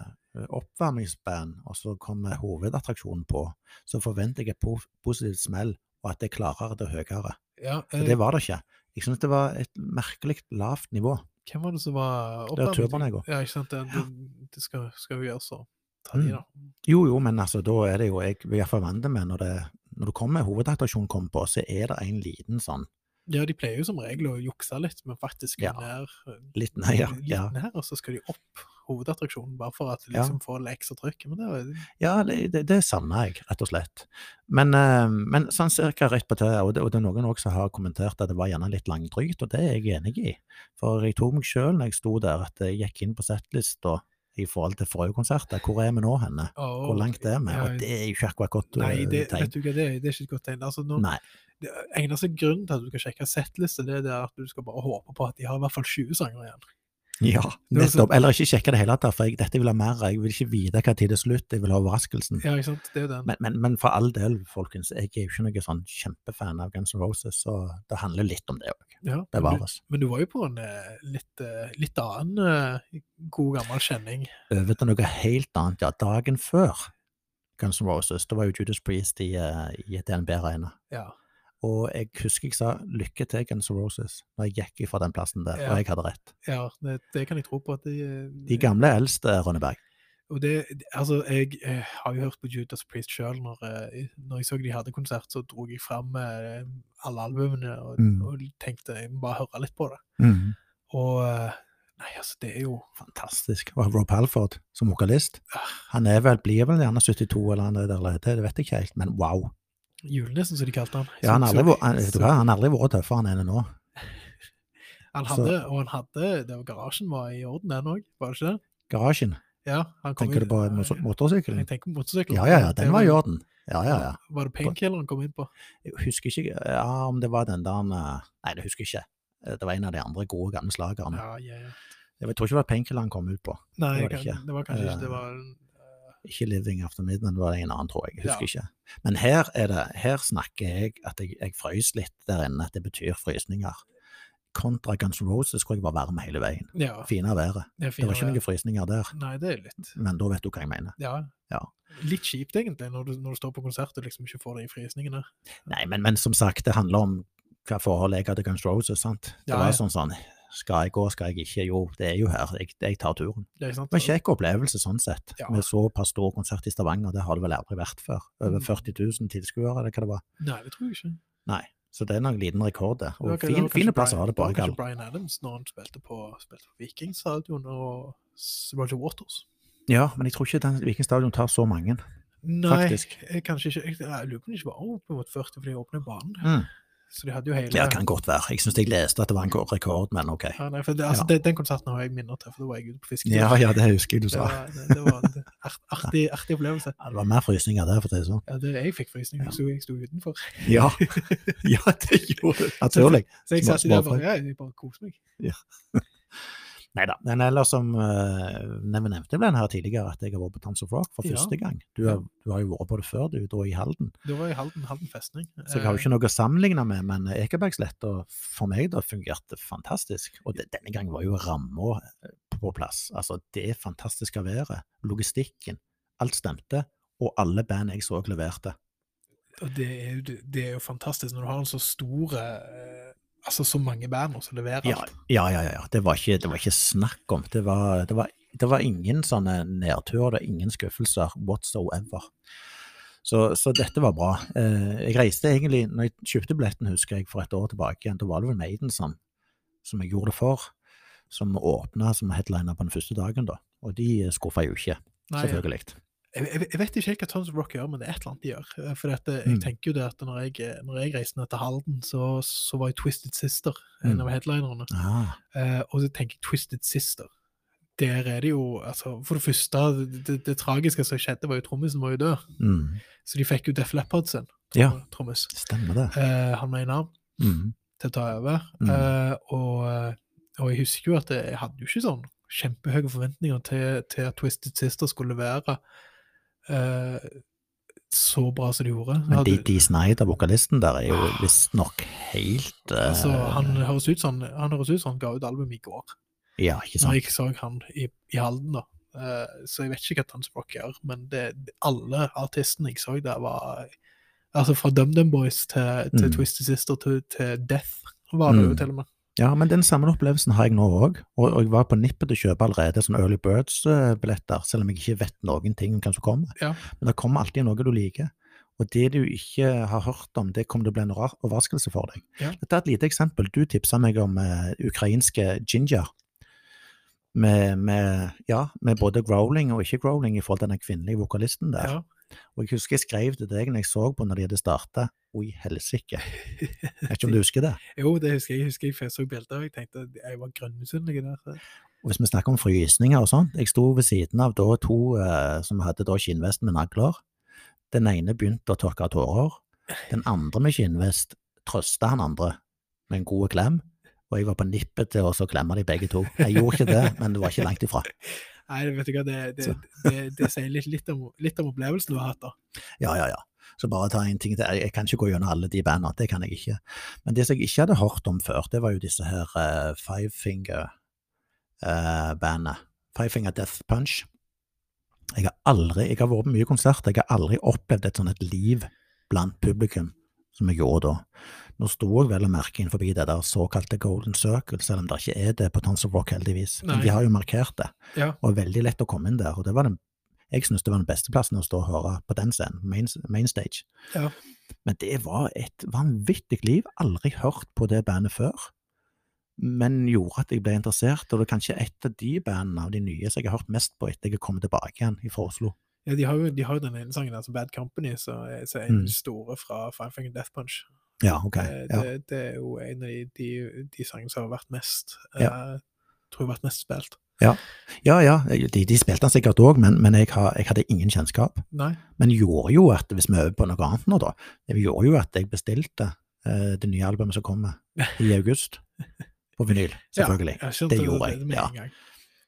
oppvarmingsband, og så kommer hovedattraksjonen på, så forventer jeg et positivt smell, og at det er klarere og høyere. Ja, eh, det var det ikke. Jeg synes det var et merkelig lavt nivå. hvem var det som var oppe? Det var Turbanego. Ja, ikke sant. Det, det, det skal, skal jo gjøre så. Ta de, Mm. Jo, jo, men altså, da er det jo Jeg vil iallfall vant det med når det når det kommer hovedattraksjonen kommer på, så er det en liten sånn Ja, de pleier jo som regel å jukse litt, men faktisk Ja. ned litt nær ja. litt ned, og så skal de opp hovedattraksjonen, bare for at Ja. liksom får litt ekstra trykk. Men det var... Ja, det, det, det savner jeg, rett og slett. Men, eh, men sånn cirka rett på tida, og det, og det er noen også som har kommentert at det var gjerne litt langdrygt, og det er jeg enig i. For jeg tok meg sjøl når jeg sto der, at jeg gikk inn på settlista i forhold til forrige konserter. Hvor er vi nå henne? Oh, Hvor langt er vi? ja, Og det er jo ikke akkurat godt Nei, eh, det, tegn. vet du hva, det, det er ikke et godt tegn. Altså, nå, Nei. det eneste grunnen til at du kan sjekke settliste, det er det at du skal bare håpe på at de har i hvert fall 20 sanger igjen. Ja, nettopp. Eller ikke sjekke det hele tatt, for jeg, dette vil ha mer. Jeg vil ikke vite hva tid det er slutt, jeg vil ha overraskelsen. Ja, ikke sant? Det er jo den. Men, men, men for all del, folkens, jeg er jo ikke noen sånn kjempefan av Guns N' Roses, så det handler litt om det òg. ja, men, Bevares. men du var jo på en eh, litt, eh, litt annen eh, god gammel kjenning. Over til noe helt annet, ja. Dagen før Guns N' Roses, da var jo Judas Priest i, i et DNB Arena. Ja. Og jeg husker jeg sa lykke til Guns N' Roses når jeg gikk fra den plassen der, Ja. og jeg hadde rett. ja det, det kan jeg tro på. at de, De gamle eldste, Rønneberg. Og det, altså, jeg eh, har jo hørt på Judas Priest sjøl. Når, eh, når jeg så de hadde konsert, så dro jeg fram eh, alle albumene og, Mm. og tenkte jeg må bare høre litt på det. Og eh, Nei, altså, det er jo Fantastisk. Og Rob Halford som vokalist. Ah. Han er vel, blir vel gjerne 72 eller han er der, det vet jeg ikke helt, men wow. Julenissen, som de kalte han. Ja, han har aldri, så- aldri vært tøffere enn han er nå. Han så- hadde, og han hadde det var Garasjen var i orden, den òg, var det ikke det? Garasjen, Ja, han kom tenker du på eh, motorsykkelen? Jeg tenker på motorsykkelen. Ja, ja, ja, den var i orden. Ja, ja, ja. Var det painkilleren han kom inn på? Jeg husker ikke ja, om det var den der han, Nei, det husker jeg ikke. Eh, Det var en av de andre gode gamle slagerne. Ja, ja, ja. Jeg tror ikke det var painkilleren han kom ut på. Nei, Det var det, ikke. det var kanskje ikke Eh, det var eh, Ikke Living After Midnight, det var en annen, tror jeg. Jeg husker Ja. ikke. Men her er det, her snakker jeg at jeg, jeg frøys litt der inne, at det betyr frysninger. Kontra Guns N' Roses, hvor jeg var varm hele veien. Ja, Fine været. det Det var ikke noen frysninger der, Nei, det er litt men da vet du hva jeg mener. Ja. Ja. Litt kjipt, egentlig, når du, når du står på konsert og liksom ikke får de frysningene. Nei, men, men som sagt, det handler om hva forholdet jeg hadde til Guns Roses, sant. Det Ja, var sånn sånn, skal jeg gå, skal jeg ikke? Jo, det er jo her, jeg, jeg tar turen. Det er ikke sant? Det var en kjekk opplevelse sånn sett, Ja. med såpass stor konsert i Stavanger, det har det vel aldri vært før. Over Mm. 40 000 tilskuere, eller hva det var. Nei, det tror jeg ikke. Nei, så det er en liten rekord det. Det Og okay, fin, fine plasser har det på var kanskje Brian Adams når han spilte på, spilte på Vikingstadion og Roger Waters. Ja, men jeg tror ikke den Viking Stadion tar så mange. Nei, Faktisk. kanskje ikke. Jeg lurer på om det ikke var opp mot 40 for de åpner banen. Mm. Så de hadde jo hele Ja, kan godt være. Jeg syns jeg leste at det var en rekord, men ok. Ja, nei, det, altså, Ja. den, konserten har jeg minner til, for da var jeg ute på fisketur. Ja, ja, det husker jeg du sa. det, det var en art, artig, artig opplevelse. Ja, det var mer frysninger der, for å si det sånn. Ja, det, jeg fikk frysninger, Ja. Jeg sto, jeg sto utenfor. Ja, ja det gjorde det. Naturlig. Så jeg Små- satt der småfrøy. bare, ja, jeg bare koste meg. Nei da. Men ellers som uh, vi nevnte vel den her tidligere, at jeg har vært på Tons of Rock for Ja. første gang. Du har, du har jo vært på det før, du, da i Halden. Du var i Halden, Halden festning. Så jeg har jo ikke noe å sammenligne med, men Ekebergsletta for meg da fungerte fantastisk. Og det, denne gangen var jo ramma eh, på plass. Altså det fantastiske været, logistikken, alt stemte. Og alle band jeg så leverte. Det er, jo, det, er jo fantastisk når du har en så stor eh, Altså så mange band som leverer alt. ja, ja. ja, ja. Det, var ikke, det var ikke snakk om. Det var, det var, det var ingen sånne nedturer, ingen skuffelser whatsoever. Så, så dette var bra. Eh, jeg reiste egentlig, når jeg kjøpte billetten, husker jeg, for et år tilbake igjen, da var det vel Maiden som, som jeg gjorde det for, som åpna som headliner på den første dagen, da. Og de skuffa jo ikke, selvfølgelig. Nei, selvfølgelig. Jeg, jeg, jeg vet ikke helt hva Tons of Rock gjør, men det er et eller annet de gjør. Eh, For dette, eh, jeg Mm. tenker jo det at når jeg, når jeg reiste ned til Halden, så, så var jeg Twisted Sister en Mm. av headlinerne. Ah, Eh, og så tenker jeg Twisted Sister. Der er det jo altså, For det første, det, det, tragiske som skjedde, var jo trommisen var jo død. mm, Så de fikk jo Def Leppard sin, Ja. trommis. stemmer det. Eh, han med en arm Mm, til å ta over. Mm. Eh, og, eh, og jeg husker jo at jeg hadde jo ikke sånn kjempehøye forventninger til, til at Twisted Sister skulle være eh, så bra som de gjorde. Men Hadde- de, de Snyder, vokalisten der, er jo visstnok helt uh, altså, han høres ut som han høres ut som han ga ut album i går. Ja, ikke sant? Når jeg så han i, i Halden, da. Uh, så jeg vet ikke hva of gjør, men det, alle artistene jeg så der, var Altså fra DumDum Boys til, til Mm. Twisted Sister til, til Death, var det jo Mm. til og med. Ja, men den samme opplevelsen har jeg nå òg. Og, og jeg var på nippet til å kjøpe allerede sånne Early Birds-billetter, selv om jeg ikke vet noen ting om hvem som kommer. Ja. Men det kommer alltid noe du liker. Og det du ikke har hørt om, det kommer til å bli en rar overraskelse for deg. Ja. Dette er et lite eksempel. Du tipsa meg om uh, ukrainske ginger. Med, med, ja, med både growling og ikke growling i forhold til den kvinnelige vokalisten der. Ja. Og jeg husker jeg skrev til deg når jeg så på når de hadde starta. Oi, helsike. Vet ikke om du husker det? Jo, det husker jeg. Jeg husker jeg så bilder, og jeg tenkte at jeg var grønnmisunnelig der. Og hvis vi snakker om frysninger og sånn, jeg sto ved siden av da to eh, som hadde da skinnvest med nagler. Den ene begynte å tørke tårer. Den andre med skinnvest trøsta han andre med en god klem. Og jeg var på nippet til å så klemme de begge to. Jeg gjorde ikke det, men det var ikke langt ifra. Nei, vet du hva, det, det, det, det sier litt, litt, om, litt om opplevelsen du har hatt, da. Ja, ja, ja. Så bare ta en ting til. Jeg kan ikke gå gjennom alle de bandene, det kan jeg ikke. Men det som jeg ikke hadde hørt om før, det var jo disse her uh, Five Finger-bandene. Five Finger Death Punch. Jeg har aldri, jeg har vært på mye konserter, jeg har aldri opplevd et sånt et liv blant publikum som jeg gjorde da. Nå sto jeg vel å merke innenfor det der såkalte Golden Circle, selv om det ikke er det på Tons of Rock, heldigvis. Men de har jo markert det, Ja. og veldig lett å komme inn der. Og det var den, jeg synes det var den beste plassen å stå og høre på den scenen, main, main stage. Ja. Men det var et vanvittig liv. Aldri hørt på det bandet før. Men gjorde at jeg ble interessert, og det er kanskje et av de bandene av de nye som jeg har hørt mest på etter jeg kom tilbake igjen fra Oslo. Ja, de har jo, de har den ene sangen, altså Bad Company, som er, en er Mm. store fra Five Finger Death Punch. Ja, ok. Det, Ja. det, det er jo en av de, de, de sangene som har vært mest Ja. uh, tror jeg har vært mest spilt. ja, ja, de, de spilte den sikkert òg, men, men jeg, har, jeg hadde ingen kjennskap. Nei? Men gjorde jo at, hvis vi er over på noe annet nå, da, det gjorde jo at jeg bestilte uh, det nye albumet som kommer i august. På vinyl, selvfølgelig. Ja, Det gjorde jeg, med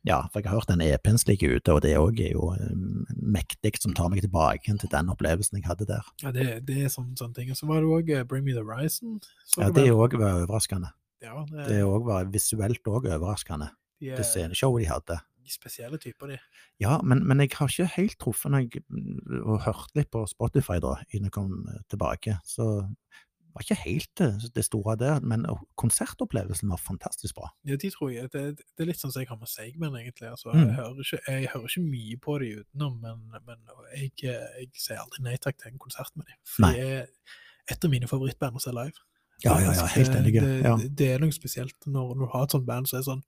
ja. for jeg har hørt den EP-en ligger ute, og det òg er jo um, mektig, som tar meg tilbake til den opplevelsen jeg hadde der. Ja, det, det er sånne, sånne ting. Og så var det òg Bring Me The Horizon. Ja, Det òg var overraskende. ja, det, Det òg var visuelt òg overraskende, de det sceneshowet de hadde. de spesielle typer, de. Ja, men, men jeg har ikke helt truffet når jeg mm, og hørt litt på Spotify da, innen jeg kom eh, tilbake, så var ikke helt det, det store der, men konsertopplevelsen var fantastisk bra. Ja, de tror jeg. Det, det er litt sånn som jeg har med Seigmen, egentlig. Altså, Mm. jeg, hører ikke, jeg hører ikke mye på de utenom, men, men jeg, jeg sier aldri nei takk til en konsert med dem. For Nei. de er et av mine favorittband å se live. Ja, ja, ja, helt enig. Det, Ja. det, det er noe spesielt når, når du har et sånt band som er sånn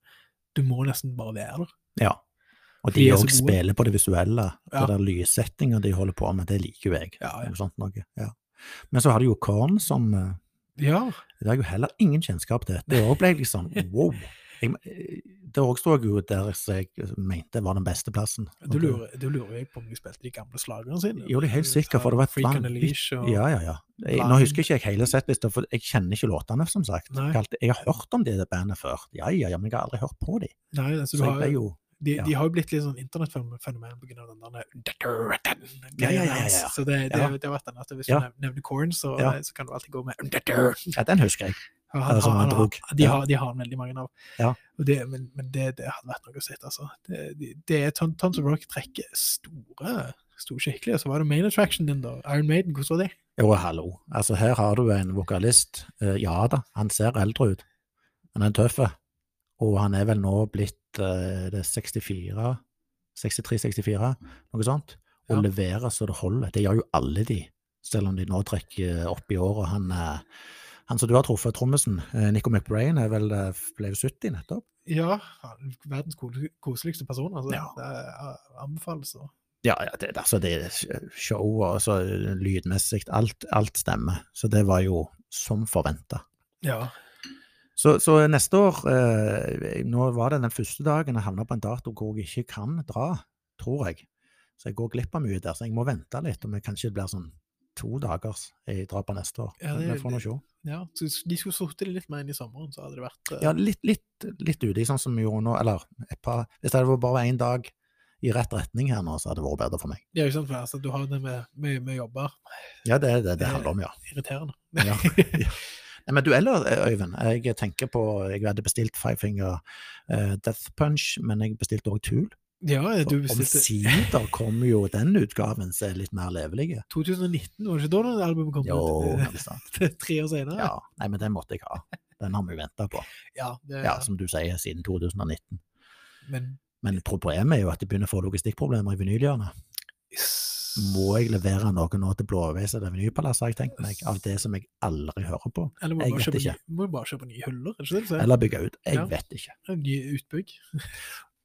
Du må nesten bare være der. ja. Og De de òg spiller på det visuelle, Ja. det der lyssettinga de holder på med, det liker jo jeg. Ja, ja. Noe sånt noe, ja. Men så har du jo Korn som eh, Ja, Det har jeg jo heller ingen kjennskap til. Det òg ble liksom wow. Jeg, det òg sto jo der jeg mente var den beste plassen. du lurer, du lurer jeg på om de spilte de gamle slagerne sine? Jo, det er helt sikkert, for det var et Freak on a vanvitt- Leash og Ja, ja, ja. Jeg, nå husker ikke jeg hele settlista, for jeg kjenner ikke låtene, som sagt. Nei. Jeg, har hørt om det bandet før, ja, ja, ja, men jeg har aldri hørt på dem. Nei, altså, Så jeg ble jo de, ja. de har jo blitt litt sånn internettfenomen av den der Ja, ja, ja, ja. Så det, det, det har vært den at hvis du nev- nevner Korn, så, så kan du alltid gå med Ja, den husker jeg. Han, han, han De, har, de har veldig mange av. Det, men men det, det hadde vært noe å se, altså. Det, det, Tons of Rock trekker store, store skikkelig. Og så var det main attraction din, da. Iron Maiden, hvordan var det? Jo, hallo. Altså, her har du en vokalist. Eh, ja da, han ser eldre ut. Han er tøff. Og han er vel nå blitt det er 64 63-64, noe sånt. Og Ja. leverer så det holder. Det gjør jo alle de, selv om de nå trekker opp i år. Og han, eh, han som du har truffet, trommisen, eh, Nico McBrain, er vel, eh, ble 70 nettopp. Ja, verdens koseligste person. Altså. Ja. Det er- anbefales. Ja, det, altså det er show lydmessig, alt, alt stemmer. Så det var jo som forventa. Ja. Så, så neste år eh, Nå var det den første dagen jeg havna på en dato hvor jeg ikke kan dra, tror jeg. Så jeg går glipp av mye der, så jeg må vente litt. Om det kanskje blir sånn to dagers jeg drar på neste år. Ja, det- får nå se. ja. Så de skulle sittet litt mer inn i sommeren, så hadde det vært eh, Ja, litt, litt, litt ute sånn som vi gjorde nå, eller et par Hvis det hadde vært bare én dag i rett retning her nå, så hadde det vært bedre for meg. Ja, ikke sant, for altså, du har det med, med, med jobber. Ja, det er det det Det- handler om, ja. Irriterende. ja. ja. Nei, Men dueller, Øyvind. Jeg tenker på Jeg hadde bestilt Five Finger uh, Death Punch, men jeg bestilte òg Tool. Ja, du bestilte Omsider kommer jo den utgaven som er litt mer levelig. 2019, var det ikke da albumet kom Jo, ut? Tre år senere? Ja. Nei, men den måtte jeg ha. Den har vi venta på. Ja, det, Ja, som du sier, siden 2019. men Men problemet er jo at de begynner å få logistikkproblemer i vinylhjørnet. Må jeg levere noe nå til Blåveis eller Vinylpalass, har jeg tenkt meg, av det som jeg aldri hører på? Eller må Jeg bare kjøpe, må bare kjøpe nye hyller? Er? Eller bygge ut? Jeg Ja. vet ikke. Nye utbygg?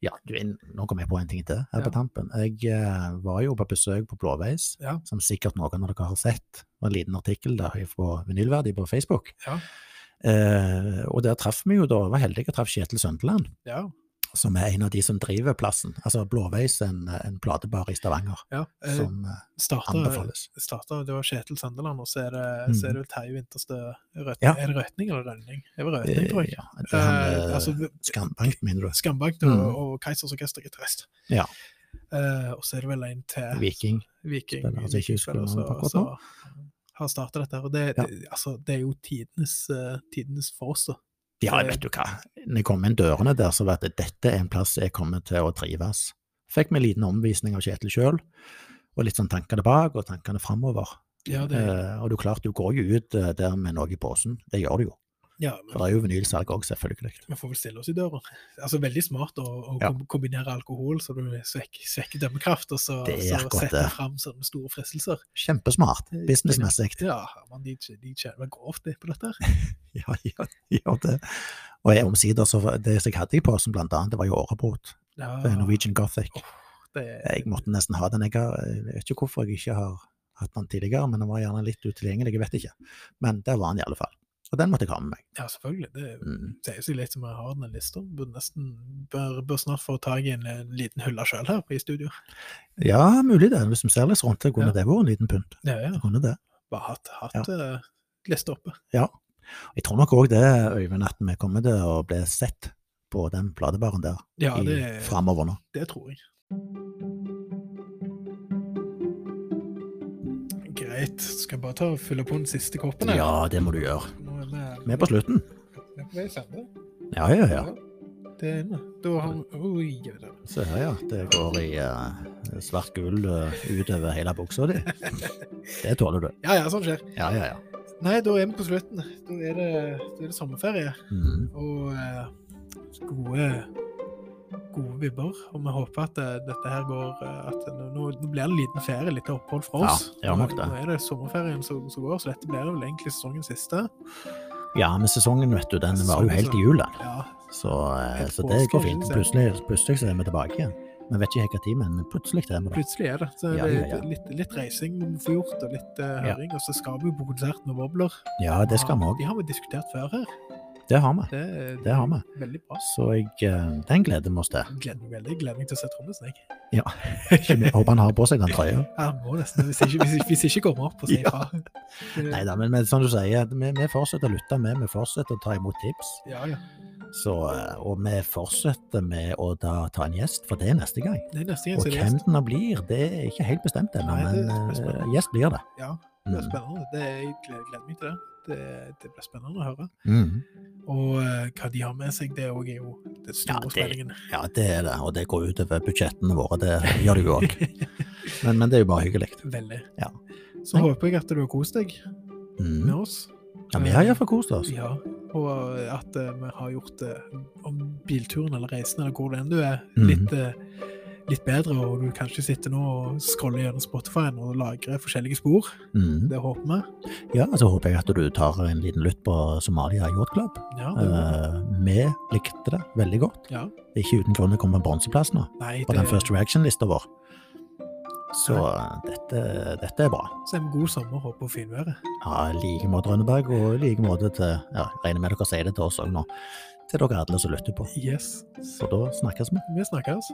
Ja, du, nå kom jeg på en ting til her Ja. på tampen. Jeg uh, var jo på besøk på Blåveis, Ja. som sikkert noen av dere har sett. Det var en liten artikkel der fra Vinylverdi på Facebook. Ja. Eh, og der traff vi jo da, var heldige og traff Kjetil Søndeland, Ja. Som er en av de som driver plassen. Altså Blåveis, en, en platebar i Stavanger, ja. Eh, som eh, starta, anbefales. Starter, det var Kjetil Sandeland, og så er det, Mm. så er det Terje Winterstø. Ja. Er det røtning eller rønning? Det var røtning, tror jeg. Eh, ja, det er han, Eh, eh, altså, Skambank, mener du? Skambank og, Mm. og Keisers orkestergitarist. Ja. Eh, og så er det vel en til Viking. Viking, Spiller, altså ikke husker på akkurat så- nå. har starta dette. her, Og det, det, altså, det er jo tidenes, uh, tidenes for oss, da. Ja, vet du hva. Når jeg kom inn dørene der, så var det dette er en plass jeg kommer til å trives. Fikk meg en liten omvisning av Kjetil sjøl, og litt sånn tankene bak og tankene framover. Ja, det, Eh, og du klart, du går jo ut eh, der med noe i posen. Det gjør du jo. Ja, For det er jo vinylsalg òg, selvfølgelig. vi får vel stille oss i døra. Altså, Veldig smart å, å Ja. kombinere alkohol, så du svekker, svekker dømmekraft, og så, så setter fram sånne store fristelser. Kjempesmart, er businessmessig. Ja, man, de, de vel grovt det på dette. Ja, ja, gjør det. Og jeg omsider, så det jeg hadde i posen, blant annet, det var jo årebrot. Ja, Norwegian Gothic. det, Jeg måtte nesten ha den. Jeg, har, jeg vet ikke hvorfor jeg ikke har hatt den tidligere, men den var gjerne litt utilgjengelig, jeg vet ikke. Men der var den i alle fall. Og den måtte jeg ha med meg. Ja, selvfølgelig. Det Mm. sier seg litt som jeg har den lista. Bør nesten bør, bør snart få tak i en, en liten hylle sjøl her i studio. Ja, mulig det. Hvis vi ser litt rundt det, kunne Ja. det vært en liten pynt. Ja, ja. Kunne det. Bare hatt, hatt eh, lista oppe. Jeg tror nok òg det, Øyvind, at vi kommer til å bli sett på den platebaren der Ja, i, det, framover nå. det tror jeg. Greit. Skal jeg bare ta og fylle på den siste koppen? Ja, det må du gjøre. Nå vi, Vi er på slutten. vi er. Ja, ja, ja. Det er inne. Da har vi Oi. Se her, ja. Det går i uh, svart gull uh, utover hele buksa di. Det tåler du. Ja, ja, sånn skjer. Ja, ja, ja. Nei, da er vi på slutten. Da er det, da er det sommerferie. Mm. Og uh, gode, gode vibber. Og vi håper at dette her går at nå, nå nå blir det en liten ferie, litt opphold fra oss. Ja, det. Nå er det sommerferien som som går, så dette blir vel egentlig sesongens siste. Ja, men sesongen, vet du, den var jo helt i jula. Ja, Så, eh, så det går fint. Plutselig, plutselig så er vi tilbake igjen. Vi vet ikke hva tid, men plutselig er vi der. plutselig er det. Så Ja, ja. Litt, litt reising vi må få gjort, og litt eh, høring. Og så skal vi jo på konsert med Wobbler. Ja, det skal vi òg. De har vi diskutert før her. Det har vi. Det, Det har vi. Veldig bra. Så jeg, eh, den gleder vi oss til. Gleder meg veldig. Gleder meg til å se trommisen, jeg. Ja. Jeg håper han har på seg den trøya. Ja, må nesten. Hvis ikke, hvis, hvis ikke kommer opp og sier Ja. ifra. Det- Nei da, men, men som du sier, vi, vi fortsetter å lytte med, vi fortsetter å ta imot tips. Ja, ja. Så, eh, og vi fortsetter med å da, ta en gjest, for det er neste gang. Det er neste gang Og er det hvem den blir, det er ikke helt bestemt ennå, det- det men eh, gjest blir det. Ja, det blir Mm. spennende. Det, jeg gleder, gleder meg til det. Det. Det blir spennende å høre. Mm. Og eh, hva de har med seg, det òg er jo den store Ja, det- spenningen. Ja, det er det, og det går utover budsjettene våre, det gjør det jo òg. Men, men det er jo bare hyggelig. Veldig. Ja. Så håper jeg at du har kost deg med Mm. oss. Ja, vi har iallfall kost oss. Ja, og at uh, vi har gjort det om bilturen eller reisen eller hvor det enn du er, Mhm. litt, eh, litt bedre, og du kanskje sitter nå og scroller gjennom Spotify-en og lagrer forskjellige spor. Mm. Det håper vi. Ja, så håper jeg at du tar en liten lytt på Somalia Yacht Club. Ja, det, Eh, vi likte det veldig godt. ja. Det er ikke uten grunn det kommer en bronseplass nå Nei, på den First Reaction-lista vår. Så eh, dette, dette er bra. så en god sommer, håper på finværet. Ja, i like måte Rønneberg, og i like måte til ja, Regner med dere sier det til oss òg nå. Til dere alle som lytter på. Yes. Så da snakkes vi. Vi snakkes.